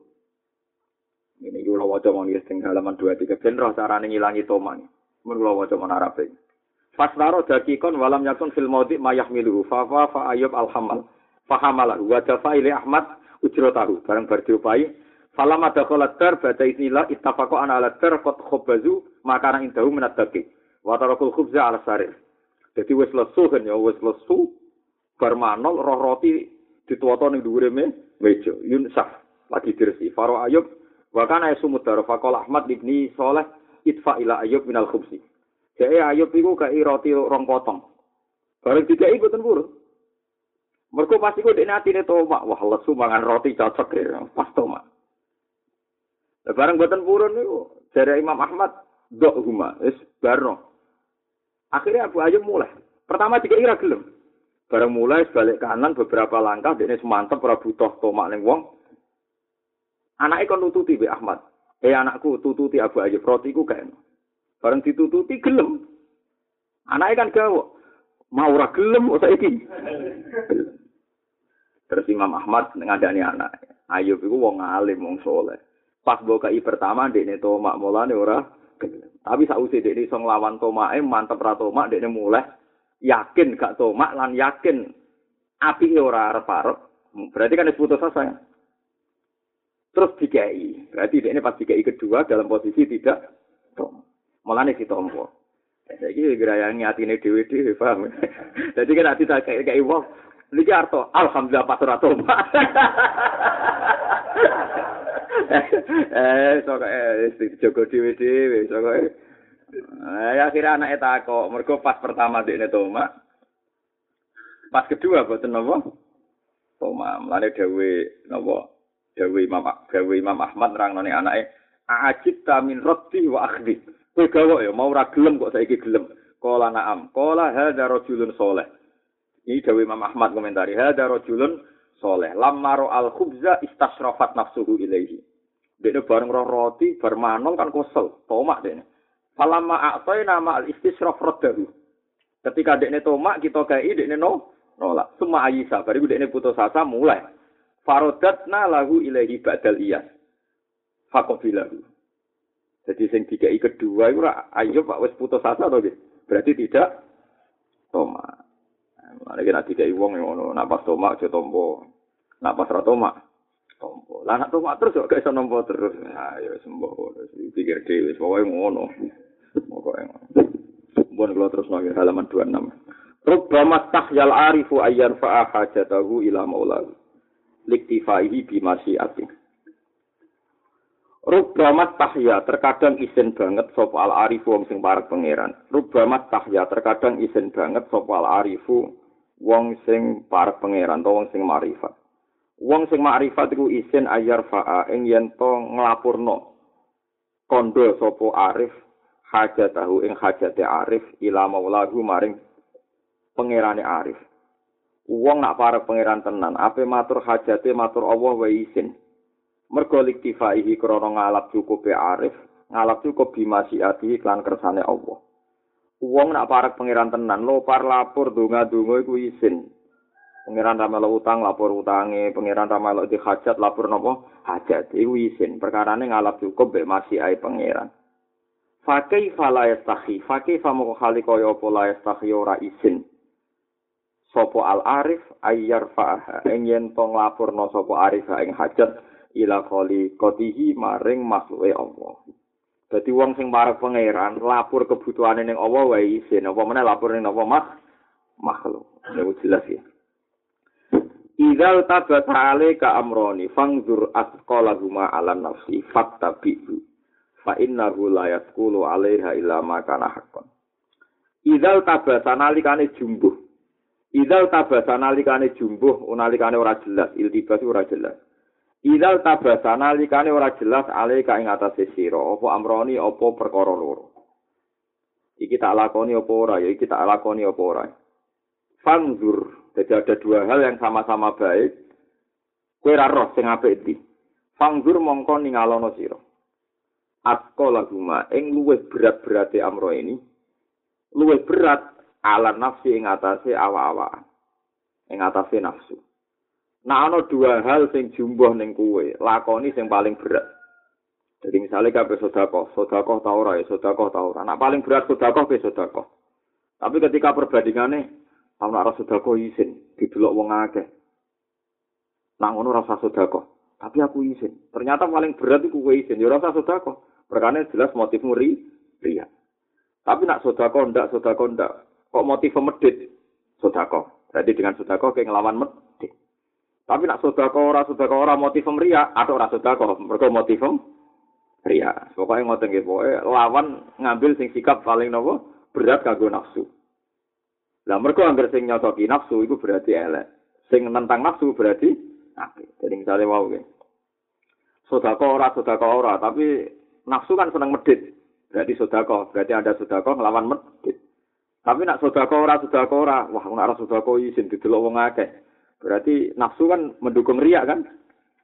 [SPEAKER 1] Ini kula waca mau nggih teng halaman 23 ben roh carane ngilangi toman. Mun kula waca mon Arabe. Fasnaro dakikon walam yakun fil mayah miluhu fa fa ayub alhamal fahamala wa dafa Ahmad ujrotahu bareng bar diopai Falam ada kolat dar baca inilah ittafaqo ana ala dar kot khobazu makanan indahu daki. Watarakul khubza ala sarir. Jadi wis lesu kan ya wis lesu bar manol roh roti dituwoto ning dhuwure me meja. Yunsaf lagi dirsi. Faro Ayub wa kana yasumud dar faqala Ahmad ibni Saleh itfa ila Ayub minal khubsi. Jadi Ayub iku kai roti rong potong. Bareng tiga iku ten purun. Mergo pasti kok dekne atine tomak. Wah lesu mangan roti cocok ya. Pas tomak. Barang buatan purun itu dari Imam Ahmad dok huma es barno akhirnya Abu Ayyub mulai. Pertama tiga ira gelem. Barang mulai sebalik kanan beberapa langkah ini semantep ora butuh tomak ning wong. Anaknya kon nututi be Ahmad. Eh anakku tututi Abu Ayyub roti ku kae barang ditututi gelem. Anaknya kan gawe mau ora gelem kok saiki? Terus Imam Ahmad ngadani anak. Ayub iku wong alim wong soleh pas bokai pertama dekne tomak mulane ora tapi sausi dekne iso nglawan tomake mantep ra tomak dekne mulai yakin gak tomak lan yakin api ora arep-arep. Berarti kan putus asa terus dikai berarti dekne pas dikai kedua dalam posisi tidak tomak. Mulane ditompo. Jadi gerayangi atine dhewe-dhewe paham. Jadi kan ati tak kayak kayak wong. Niki arto alhamdulillah pas ora. eh sok eh jogo dhewe-dhewe sok eh akhirnya anake takok mergo pas pertama dekne toma pas kedua boten napa? Toma mlane dewe napa? Dewe Imam dewe Imam Ahmad rangne anake ajib ta min rabbi wa akhdi. Kowe gawe ya mau ora gelem kok saiki gelem. Kala naam. Kala hadza rajulun saleh. Ini dewe Imam Ahmad komentari hadza rajulun soleh. Lamaro al khubza istasrofat nafsuhu ilaihi. Dia bareng roh roti, bermanong kan kosel, tomak dia. Falama aksoi nama al istisrof rodahu. Ketika dia tomak, kita kaya dia no, nolak. Semua ayisa, baru dia putus asa mulai. Farodatna lahu ilaihi badal iyas. Fakobilahu. Jadi sing tiga kedua itu ayo pak wes putus asa atau Berarti tidak tomak. Mana kena tiga wong yang ono napas tomak aja ra tomak tompo. Lah nak tomak terus kok iso nompo terus. Ha ya sembuh wis pikir dhewe pokoke ngono. Pokoke ngono. Mbon kula terus nang halaman 26. Rubbama tahyal arifu ayyan fa'a hajatahu ila maulahu. Liktifaihi bimasyiatih. Rubamat tahya terkadang isin banget sapa al arifu wong sing parek pangeran. Rubamat tahya terkadang isin banget sapa al arifu wong sing parek pangeran utawa wong sing marifat. Wong sing marifat iku isin ayar fa'a ing yen to nglapurno kondo sapa arif hajatahu ing hajate arif ila maulahu maring pangerane arif. Wong nak parek pangeran tenan, ape matur hajate matur Allah wa isin. mergo liktifaihi krana ngalap cukup arif ngalap cukup bimasi ati iklan kersane Allah Wong nak parek pangeran tenan, lopar lapor donga-donga iku isin. Pangeran ra melok utang lapor utange, pangeran ra melok di hajat lapor nopo hajat. Iku isin. Perkarane ngalap cukup mek masih ae pangeran. Fakai fala yastahi, fakai famo khali kaya apa la yastahi ora isin. Sopo al arif ayyar fa'aha ing yen to nglapurna sapa arif ing hajat ila khali kotihi maring makhluke Allah. Dadi wong sing parek pangeran lapor kebutuhane ning Allah wae isin, apa meneh lapor ning apa mak makhluk. Niku jelas ya. Idzal tabata alaika amroni fangzur asqalahuma ala nafsi fattabi'u fa innahu la yasqulu 'alaiha illa ma kana haqqan. Idzal tabata nalikane jumbuh. Idzal tabata nalikane jumbuh unalikane ora jelas, iltibas ora jelas. Idal tabasa nalikane ora jelas ale ka ing atase sira apa amroni apa perkara loro. Iki tak lakoni apa ora ya iki tak lakoni apa ora. Fangzur, jadi ada dua hal yang sama-sama baik. Kue roh sing apik iki. Fangzur mongko ningalono sira. Atko laguma ing luwih berat-berate amro ini. Luwih berat ala nafsi ing atase awa-awaan. Ing atase nafsu. Nah ana dua hal sing jumbuh ning kuwe, lakoni sing paling berat. Jadi misalnya kabeh sedekah, sedekah ta ora ya, sedekah ta ora. Nah paling berat sedekah ke sedekah. Tapi ketika perbandingane ana ora sedekah isin, didelok wong akeh. Nang ngono rasa sedekah, tapi aku isin. Ternyata paling berat iku kuwe isin, ya rasa sedekah. Perkane jelas motif muri ria. Tapi nak sedekah ndak sedekah ndak, kok motif medit sedekah. Jadi dengan sedekah kayak ngelawan medit. Tapi nak sodako ora sodako ora motif ria atau ora sodako mereka motif ria. Pokoknya ngoten nggih pokoke lawan ngambil sing sikap paling nopo berat kanggo nafsu. Lah mereka anggar sing nyotoki nafsu itu berarti elek. Sing nentang nafsu berarti apik. Jadi misalnya mau nggih. Sodako ora sodako ora tapi nafsu kan seneng medit. Berarti sodako, berarti ada sodako ngelawan medit. Tapi nak sodako ora sodako ora, wah nak ora sodako izin didelok wong akeh. Berarti nafsu kan mendukung ria kan?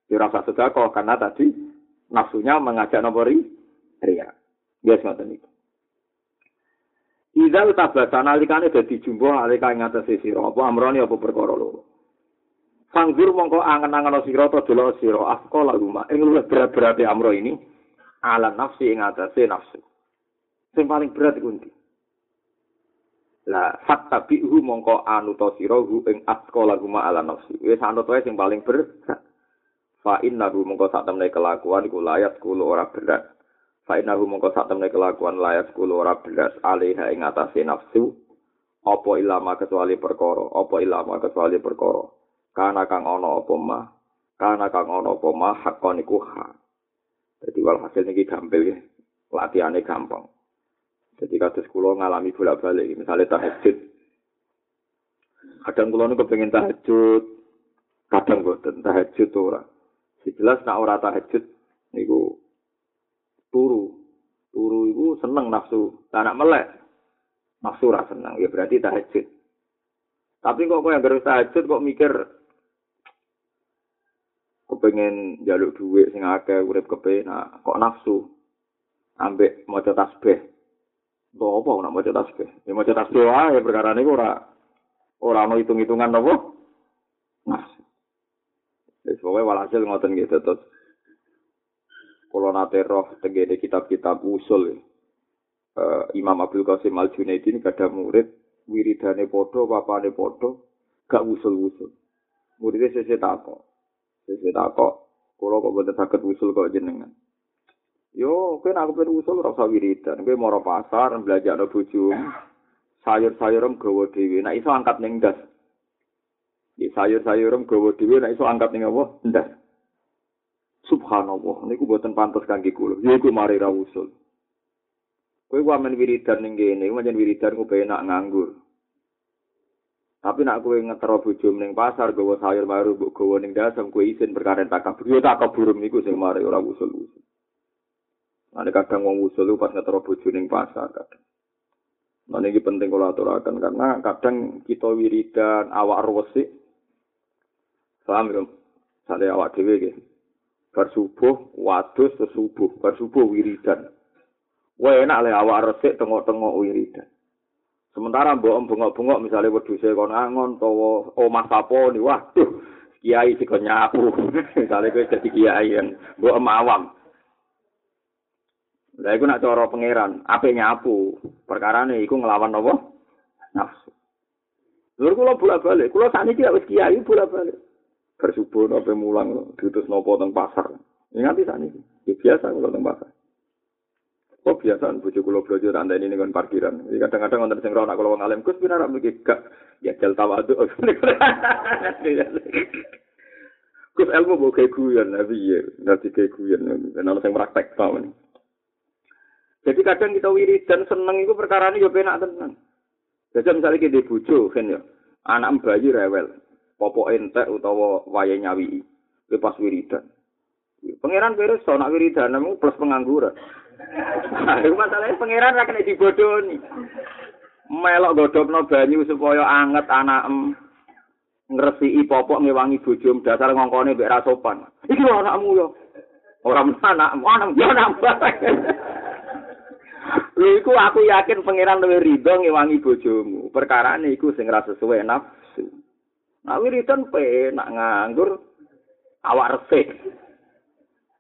[SPEAKER 1] Ya rasa sedekah karena tadi nafsunya mengajak nombori ria. Biasa ngoten itu. Ida utabasa nalikane dadi jumbo alika ing atase sira apa amrone apa perkara loro. Sanggur mongko angen-angen sira to delok sira afqala rumah ing luwih berat-berate amro ini ala nafsi ing atase nafsu. Sing paling berat iku La fattabi'hu mongko anuta sira hu ing atqa laguma ala nafsi. Wis anut wae sing paling berat. Fa innahu mongko sak temne kelakuan iku layat kulo ora berat. Fa innahu mongko sak temne kelakuan layat kulo ora berat alaiha ing atase nafsu. Apa ilama kecuali perkara, apa ilama kecuali perkara. Kana kang ana apa mah. Kana kang ana apa mah hakon iku hak. Jadi walhasil niki gampil ya. Latihane gampang. Jadi kados kula ngalami bolak-balik misalnya tahajud. Kadang kula niku kepengin tahajud, kadang boten tahajud ora. Jelas nak ora tahajud niku turu. Turu iku seneng nafsu, anak melek. Nafsu ora seneng, ya berarti tahajud. Tapi kok kowe yang tahajud kok mikir kepengen jaluk duit sing akeh urip kepenak kok nafsu ambek maca tasbih Mbok apa nak maca tasbih? Ya maca tasbih wae perkara niku ora ora ana hitung-hitungan apa? Nah. Wis pokoke walhasil ngoten nggih terus. Kula nate roh tegene kitab-kitab usul uh, Imam Abdul Qasim Al Junaidi ini kada murid wiridane padha papane padha gak usul-usul. Muridnya sese takok. Sese takok, kula kok boten saged usul kok jenengan. Yo, kowe nek pengen usul ora usah wiridan. Kowe moro pasar belajar no bojo. Sayur-sayuram gawa dhewe. Nek iso angkat ning ndas. Di sayur-sayuram gawa dhewe nek iso angkat ning apa? Ndas. Subhanallah, niku boten pantes kangge kula. Yo iku mari ra usul. Kowe ku amen wiridan ning kene, pancen wiridan ku penak nganggur. Tapi nak kowe ngetero bojo ning pasar gawa sayur baru mbok gawa ning dasem kowe isin perkara takabur. Yo takabur niku sing mari ora usul-usul. Ada kadang wong usul pas ngetero bojo ning pasar kadang. Nah ini penting kalau aturakan karena kadang kita wiridan awak rwesi. Paham ya? Sale awak dhewe. Bar subuh wadus subuh, bar subuh wiridan. Wah enak le awak resik tengok-tengok wiridan. Sementara mbok bengok-bengok misalnya wedhuse kon angon utawa omah sapo ni waduh kiai sing nyapu. misalnya kowe dadi kiai kan mbok awam. Lah iku nak cara pangeran, ape nyapu. Perkarane iku nglawan apa? Nafsu. Lur kula bolak-balik, kula sakniki wis kiai bolak-balik. Bersubuh nopo mulang diutus nopo teng pasar. Ingat sakniki. Ya biasa kula teng pasar. Oh biasa bojo kula blojo tak ini ning parkiran. Jadi kadang-kadang wonten sing ronak kula wong alim Gus pira mriki gak ya jel tawadu. Gus ilmu mbok kayak guyon nabi ya, nanti kayak guyon. Ana sing praktek pamane. Jadi kadang kita wiridan seneng itu perkara ini ya penak tenan. Jadi misalnya kita bojo kan ya, anak bayi rewel, popok entek utawa waya nyawi, pas wiridan. Pangeran beres so nak wiridan namu plus pengangguran. Masalahnya pangeran ra kena dibodoni. Melok godhogno banyu supaya anget em ngresiki popok ngewangi bojom dasar ngongkone mbek ra sopan. Iki anakmu yo. Ora anakmu, anak yo nambah. Lha iku aku yakin pangeran luwih rido ngewangi bojomu. Perkarane iku sing ra sesuai nafsu. Nah wiridan penak nganggur awak resik.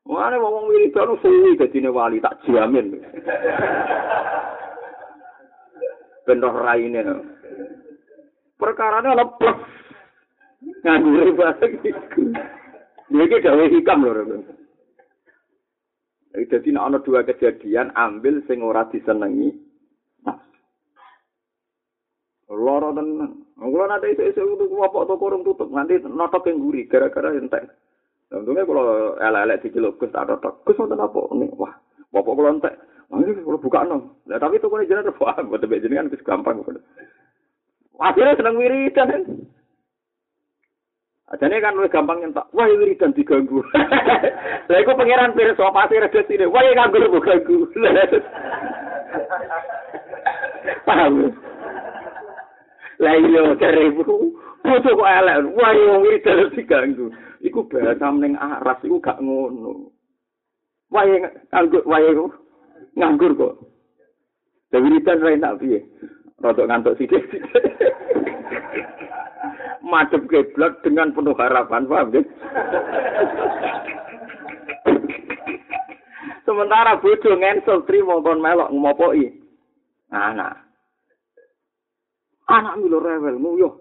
[SPEAKER 1] Mana wong wiridan suwi dadine wali tak jamin. Bener raine. Perkarane lepas. Nganggur bareng iku. Iki gawe hikam lho. Jadi ana dua kejadian ambil sing ora disenengi. Loro tenan. Kulo nate isuk-isuk kudu apa to kurung tutup nanti notok yang guri gara-gara entek. Untungnya kalau elek-elek diceluk Gus tak notok. Gus wonten apa? Nih, wah, bapak kulo entek. Ini kulo buka no. Nah, tapi toko ini jenengan wah, buat jenengan wis gampang. Akhirnya seneng wiridan. Ajane kan luwih gampang nyentak. Wah, wiridan diganggu. Lah iku pangeran pirsa pasti redes ini. Wah, nganggur kok ganggu. Paham. Lah iya cerebu. Putu kok elek. Wah, wong wiridan diganggu. Iku bahasa ning aras iku gak ngono. Wah, nganggur, wah nganggur kok. Lah wiridan ra enak piye? Rodok ngantuk sithik. madhep kiblat dengan penuh harapan, paham ya? Sementara bojo ngensel trimo kon melok ngopoki. Anak. Anak milo rewel nguyuh.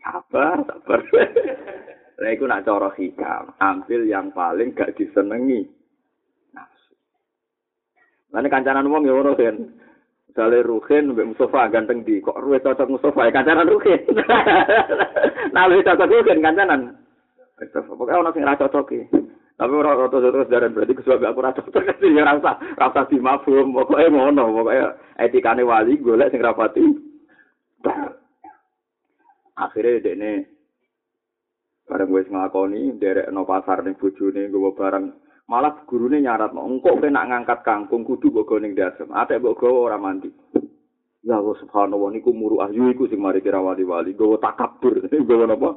[SPEAKER 1] Sabar, sabar. Lah iku nak cara hikam, ambil yang paling gak disenengi. Nafsu. Lah kancanan wong ya ora kan. Misalnya Ruhin, Mbak Mustafa ganteng di, kok Ruhin cocok Mustafa, kancanan Ruhin. nah, lebih cocok Ruhin, kancanan. Pokoknya orang yang cocok ya. Tapi orang rata terus dari berarti kesuai aku rasa sih ya rasa rasa mabum pokoknya ngono pokoknya etikane wali golek sing rapati. Akhirnya dekne bareng wis nglakoni derek no pasar ning bojone nggawa barang. Malah gurune nyarat engko kowe nak ngangkat kangkung kudu mbok go ning dasem atek mbok gawa ora mandi. Ya Allah subhanallah niku muru ahyu iku sing mari kira wali-wali gawa takabur. Gawa napa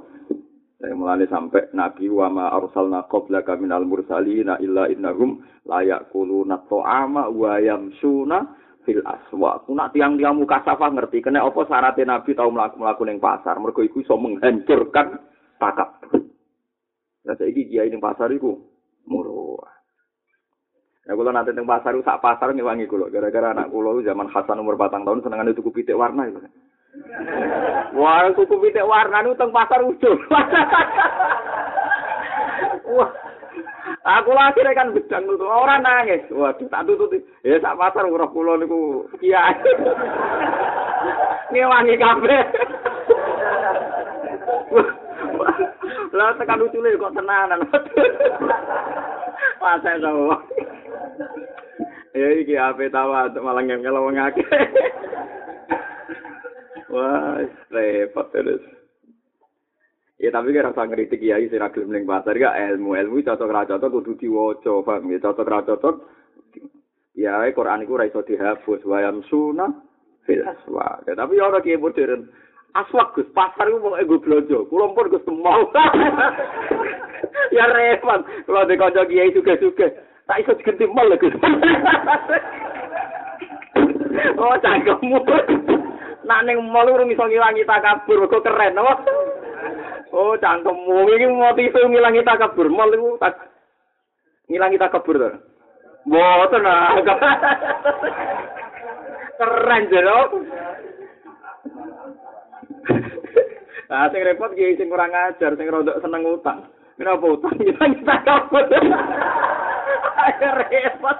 [SPEAKER 1] saya mulane sampai nabi wa ma arsalna qablaka minal mursalina illa innahum la yaquluna ta'ama wa yamsuna fil aswa. Kuna tiang-tiang muka safah ngerti kena apa syaratnya nabi tau melaku-melaku ning pasar mergo iku iso menghancurkan takabur. Lah saiki kiai ning pasar iku murah. Ya kalau nanti teng pasar sak pasar ngewangi kulo gara-gara anak kulo zaman Hasan umur batang tahun senengan itu pitik warna itu. Wah, kuku pitik warna itu teng pasar ujung. Wah. Aku akhirnya kan bedang tuh orang nangis. Waduh, tak tutup. Ya sak pasar umur kulo niku kiai. Ngewangi kabeh. Lah tekan lucu kok tenanan. Pasal sama. Ya iki ape tawa malah ngel wong akeh. Wah, repot terus. Ya tapi kira rasa ngeritik ya sing ra gelem ning pasar gak ilmu ilmu ra cocok kudu diwaca paham ya cocok ra cocok ya Quran iku ra iso dihapus wa yamsuna fil aswa tapi ya ora kiye modern aswak Gus, pasar iku pokoke gue blonjo. Kula pun Gus mau. ya repot. Kalau di kanca kiai suge-suge, tak iso diganti mal Gus. oh cangkemmu. Nak ning mall urung iso ngilangi takabur kok keren apa? Oh cangkemmu iki motif ngilangi takabur mall iku tak ngilangi takabur to. Mboten ah. Keren jero. Ah sing repot ki sing kurang ajar, sing rodok seneng utang. Kenapa utang ngilangi takabur? Ayo repot.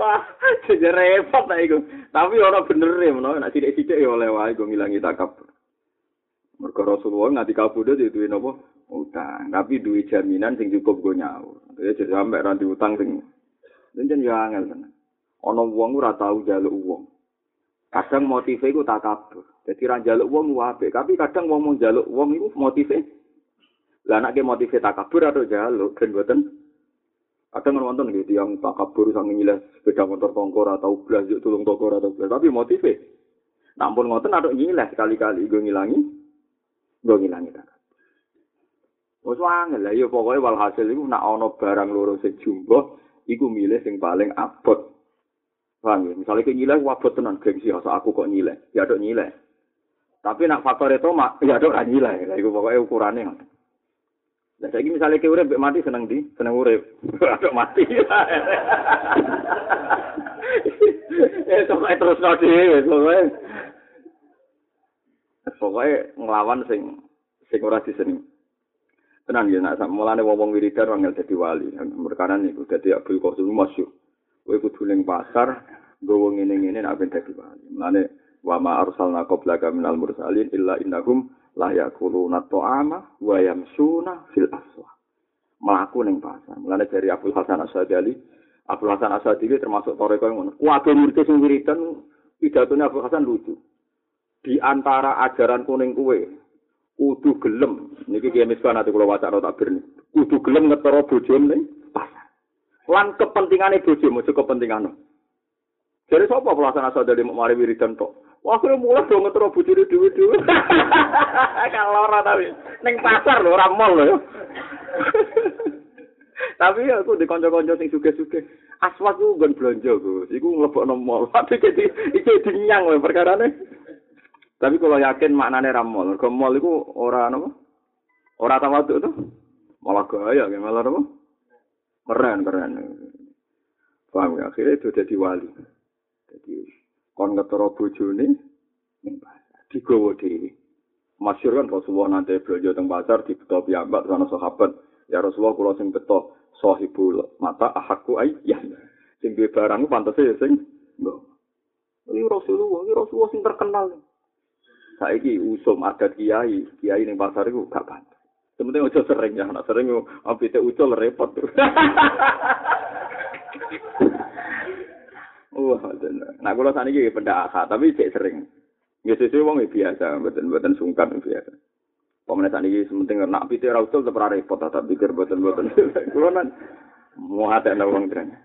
[SPEAKER 1] Wah, jadi repot lah itu. Tapi orang bener ya, mana nak sidik-sidik ya oleh wae gue ngilangi takabur. Mereka Rasulullah nganti kabur dia duit apa? Utang. Tapi duit jaminan sing cukup gue nyaur. Ya jadi sampai ranti utang sing. Dan jen ya angel tenan. Ono wong ora tau jaluk wong. Kadang motive iku takabur. Jadi ra jaluk wong wae. Tapi kadang wong mau jaluk wong iku motive. Lah nek motive takabur atau jaluk ben boten Kadang nonton gitu yang takabur sang ngilas sepeda motor tongkor atau belas yuk tulung tongkor atau belas. Tapi motifnya. Nampun ngoten ada ngilas sekali-kali gue ngilangi. Gue ngilangi tak. Wes wangel lah ya pokoknya walhasil iku nak ana barang loro sing jumbo iku milih sing paling abot. Paham ya? Misalnya ke nyileh wabot tenan gengsi asa aku kok nyileh. Ya dok nyileh. Tapi nak faktor itu mak ya dok ra nyileh. Lah iku pokoke ukurane ngoten. Lah saiki misale ke urip mati seneng di, seneng urip. Aduk mati. Eh pokoke terus no dhewe, pokoke. Pokoke nglawan sing sing ora diseneng. Tenan ya nak mulane wong wiridan wangel dadi wali. Merkana niku dadi Abdul Qasim masyhur. Kowe kudu ning pasar nggowo ngene-ngene nak ben dadi wali. Mulane wa ma arsalna qablaka minal mursalin illa innahum la yakuluna ta'ama wa yamsuna fil aswa. Melaku ning pasar. Mulane dari Abdul Hasan Asadali, Abdul Hasan Asadili termasuk toreko yang ngono. Kuwabe murid sing wiridan pidatone Abdul Hasan lucu. Di antara ajaran kuning kue, kudu gelem. Niki kiye miskan ati kula wacana takbir nih. Kudu gelem ngetara bojone ning pasar. Lan kepentingane bojo, aja kepentingane. Jadi sapa pelaksana sadari mau mari wiridan tok? Wah, kira mulai dong ngetro bujuri duit duit. Kalau orang tapi neng pasar loh, ramol loh. tapi aku di konco-konco sing suge-suge. Aswat ku gon belanja Gus. Iku nglebok mall. Tapi jadi iki dinyang wae perkarane. Tapi kalau yakin maknane ramol, mergo mall iku ora napa? Ora tawaduk tuh. Malah gaya, malah napa? Keren, keren. Paham ya? Akhirnya itu jadi wali. Jadi kon ngetara bojone digowo dhewe. Masyhur kan Rasulullah nanti belanja teng pasar di beto piyambak sana sahabat. Ya Rasulullah kula sing beto sahibul mata ahakku ay ya sing duwe barang pantese ya sing iki Rasulullah iki Rasulullah sing terkenal. Saiki usum adat kiai kiai ning pasar iku gak pantes Sementing ojo sering ya, nak sering ucul repot. Nah kalau sana juga benda asa, tapi cek sering. Ya sesuai wong biasa, mboten-mboten sungkan biasa. Pemenang sana juga sementing nak pitir rautul tetap repot, tetap pikir beten beten. Kalau nan mau ada nawa wong keren.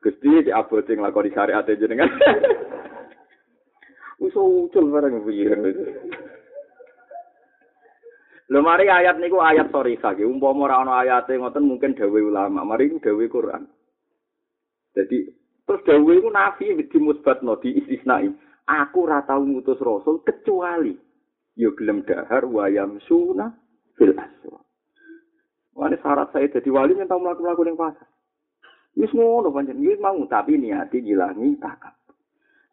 [SPEAKER 1] Gusti di abot sing di syariat jenengan. dengan. Usah ucul bareng biran. Lho mari ayat niku ayat sori saiki umpama ora ana ayate ngoten mungkin dewe ulama mari dewe Quran. Jadi Terus dawuh iku nafi di musbatno di istisnai. Aku ora tau ngutus rasul kecuali yo gelem dahar wayam suna fil aswa. Wani syarat saya jadi wali yang tahu melakukan ning pasar. Wis ngono pancen, wis mau tapi niati ngilangi takap.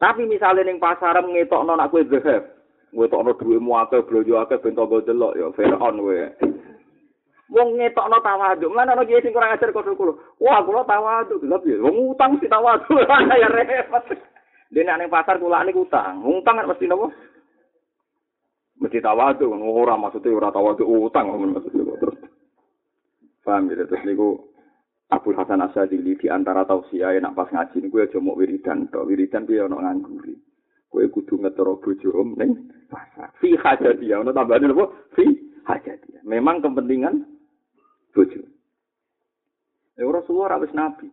[SPEAKER 1] Tapi misalnya ning pasar ngetokno nak kowe zahab, ngetokno dhuwitmu akeh, blojo akeh ben tanggo delok ya Firaun kowe. Wong ngetokno tawaduk. Mana ana kiye sing kurang ajar kok kula. Wah, kula tawaduk gelap ya. Wong utang si tawaduk. ya repot. Dene ning pasar kula niku utang. Utang kan mesti nopo? Mesti tawaduk. Ora maksudnya ora tawaduk utang maksudnya terus. Paham gitu terus niku Abu Hasan Asadili di antara tausiah nak pas ngaji niku aja mau wiridan tok. Wiridan piye ana ngangguri. Kowe kudu ngetoro bojo om ning pasar. Fi hajati ono tambahane napa? Fi hajati. Memang kepentingan bojo. Ya Rasulullah wis nabi.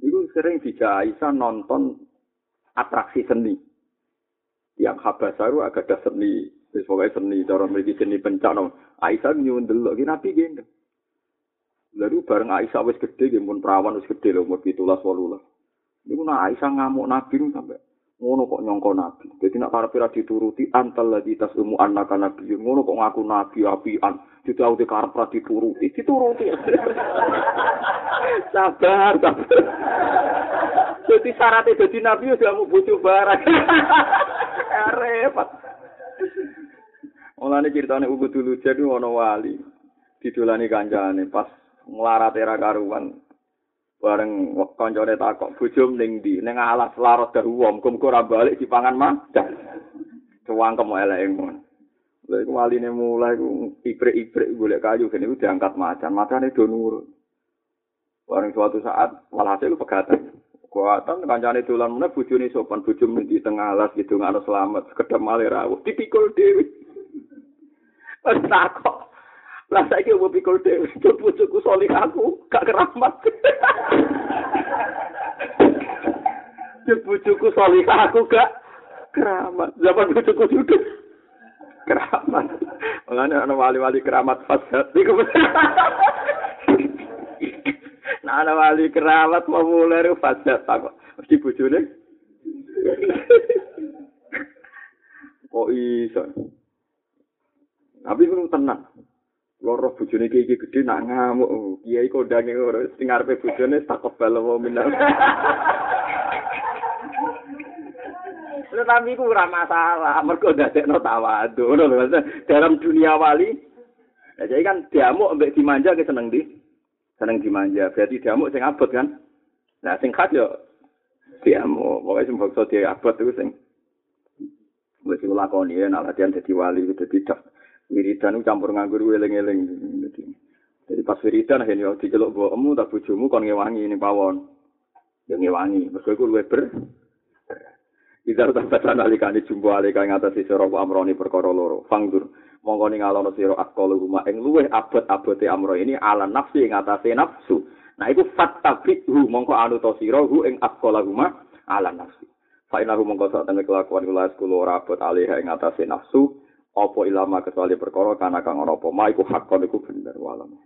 [SPEAKER 1] Iku sering dijak Aisyah nonton atraksi seni. Yang Habasaru agak ada seni, wis pokoke seni cara mriki seni bencana. Aisyah nyuwun delok ki nabi gendeng. Lalu bareng Aisyah wis gede, nggih pun perawan wis gede lho umur 17 18. Niku nak Aisyah ngamuk Nabi sampai ngono kok nyongko Nabi. Jadi nak karepe ra dituruti antal ladzi tasumu annaka nabi. Ngono kok ngaku nabi apian. Ditauti karep ra dituruti, dituruti. sabar, sabar. Jadi syaratnya jadi nabi udah mau bojo barang. Repot. Mulane ceritane ugu dulu jadi ono wali. Didolani kancane pas nglarat era karuan. Bareng kancane takok bojo ning ndi? Ning alas larot dahu wong, muga ora balik dipangan macan. Cuwangkem eleke ngono. Lha iku waline mulai ku ibrik-ibrik golek kayu kene iku diangkat macan, macane do nurut. Bareng suatu saat walhasil pegatan. Kuatan kancane dolan meneh bojone sopan bojo di tengah alas gitu ngono selamat sekedap male rawuh dipikul dhewe. Wes takok. Lah saiki opo pikul dhewe bojoku solih aku gak keramat. bojoku solih aku gak keramat. Zaman bojoku sudah keramat. Mulane ana wali-wali keramat fasad iku. Nah, ana wali keramat mulai fasad tak mesti bojone. Kok iso? Tapi itu tenang. Loro bojone iki iki gedhe nak ngamuk. Kiai kondange ora sing arepe bojone tak kebal wa minal. Tetapi ku ora masalah, mergo dadekno tawadu. Ngono lho, dalam dunia wali. Ya, jadi kan diamuk mbek dimanja ke seneng di. Seneng dimanja. Berarti diamuk sing abot kan. Nah, sing khas yo diamuk. Pokoke sing bangsa dia abot iku sing wis lakoni nak latihan dadi wali dadi dak wiridan campur nganggur eling-eling. Jadi, jadi pas wiridan akhirnya diceluk mbokmu tak bojomu kon ngewangi ning pawon. Ya ngewangi, mergo iku luwih ber Idar tabatan alikane jumbo alika ing atas sira amroni perkara loro. Fangdur mongko ningalono sira akal rumah ing luweh abot-abote amro ini ala nafsi ing atase nafsu. Nah iku fattabihu mongko anu to sira hu ing akal rumah ala nafsi. Fa inahu mongko sak temne kelakuan kula ora abot alih ing atase nafsu apa ilama kecuali perkara kana kang ora apa ma iku hakon iku bener walam.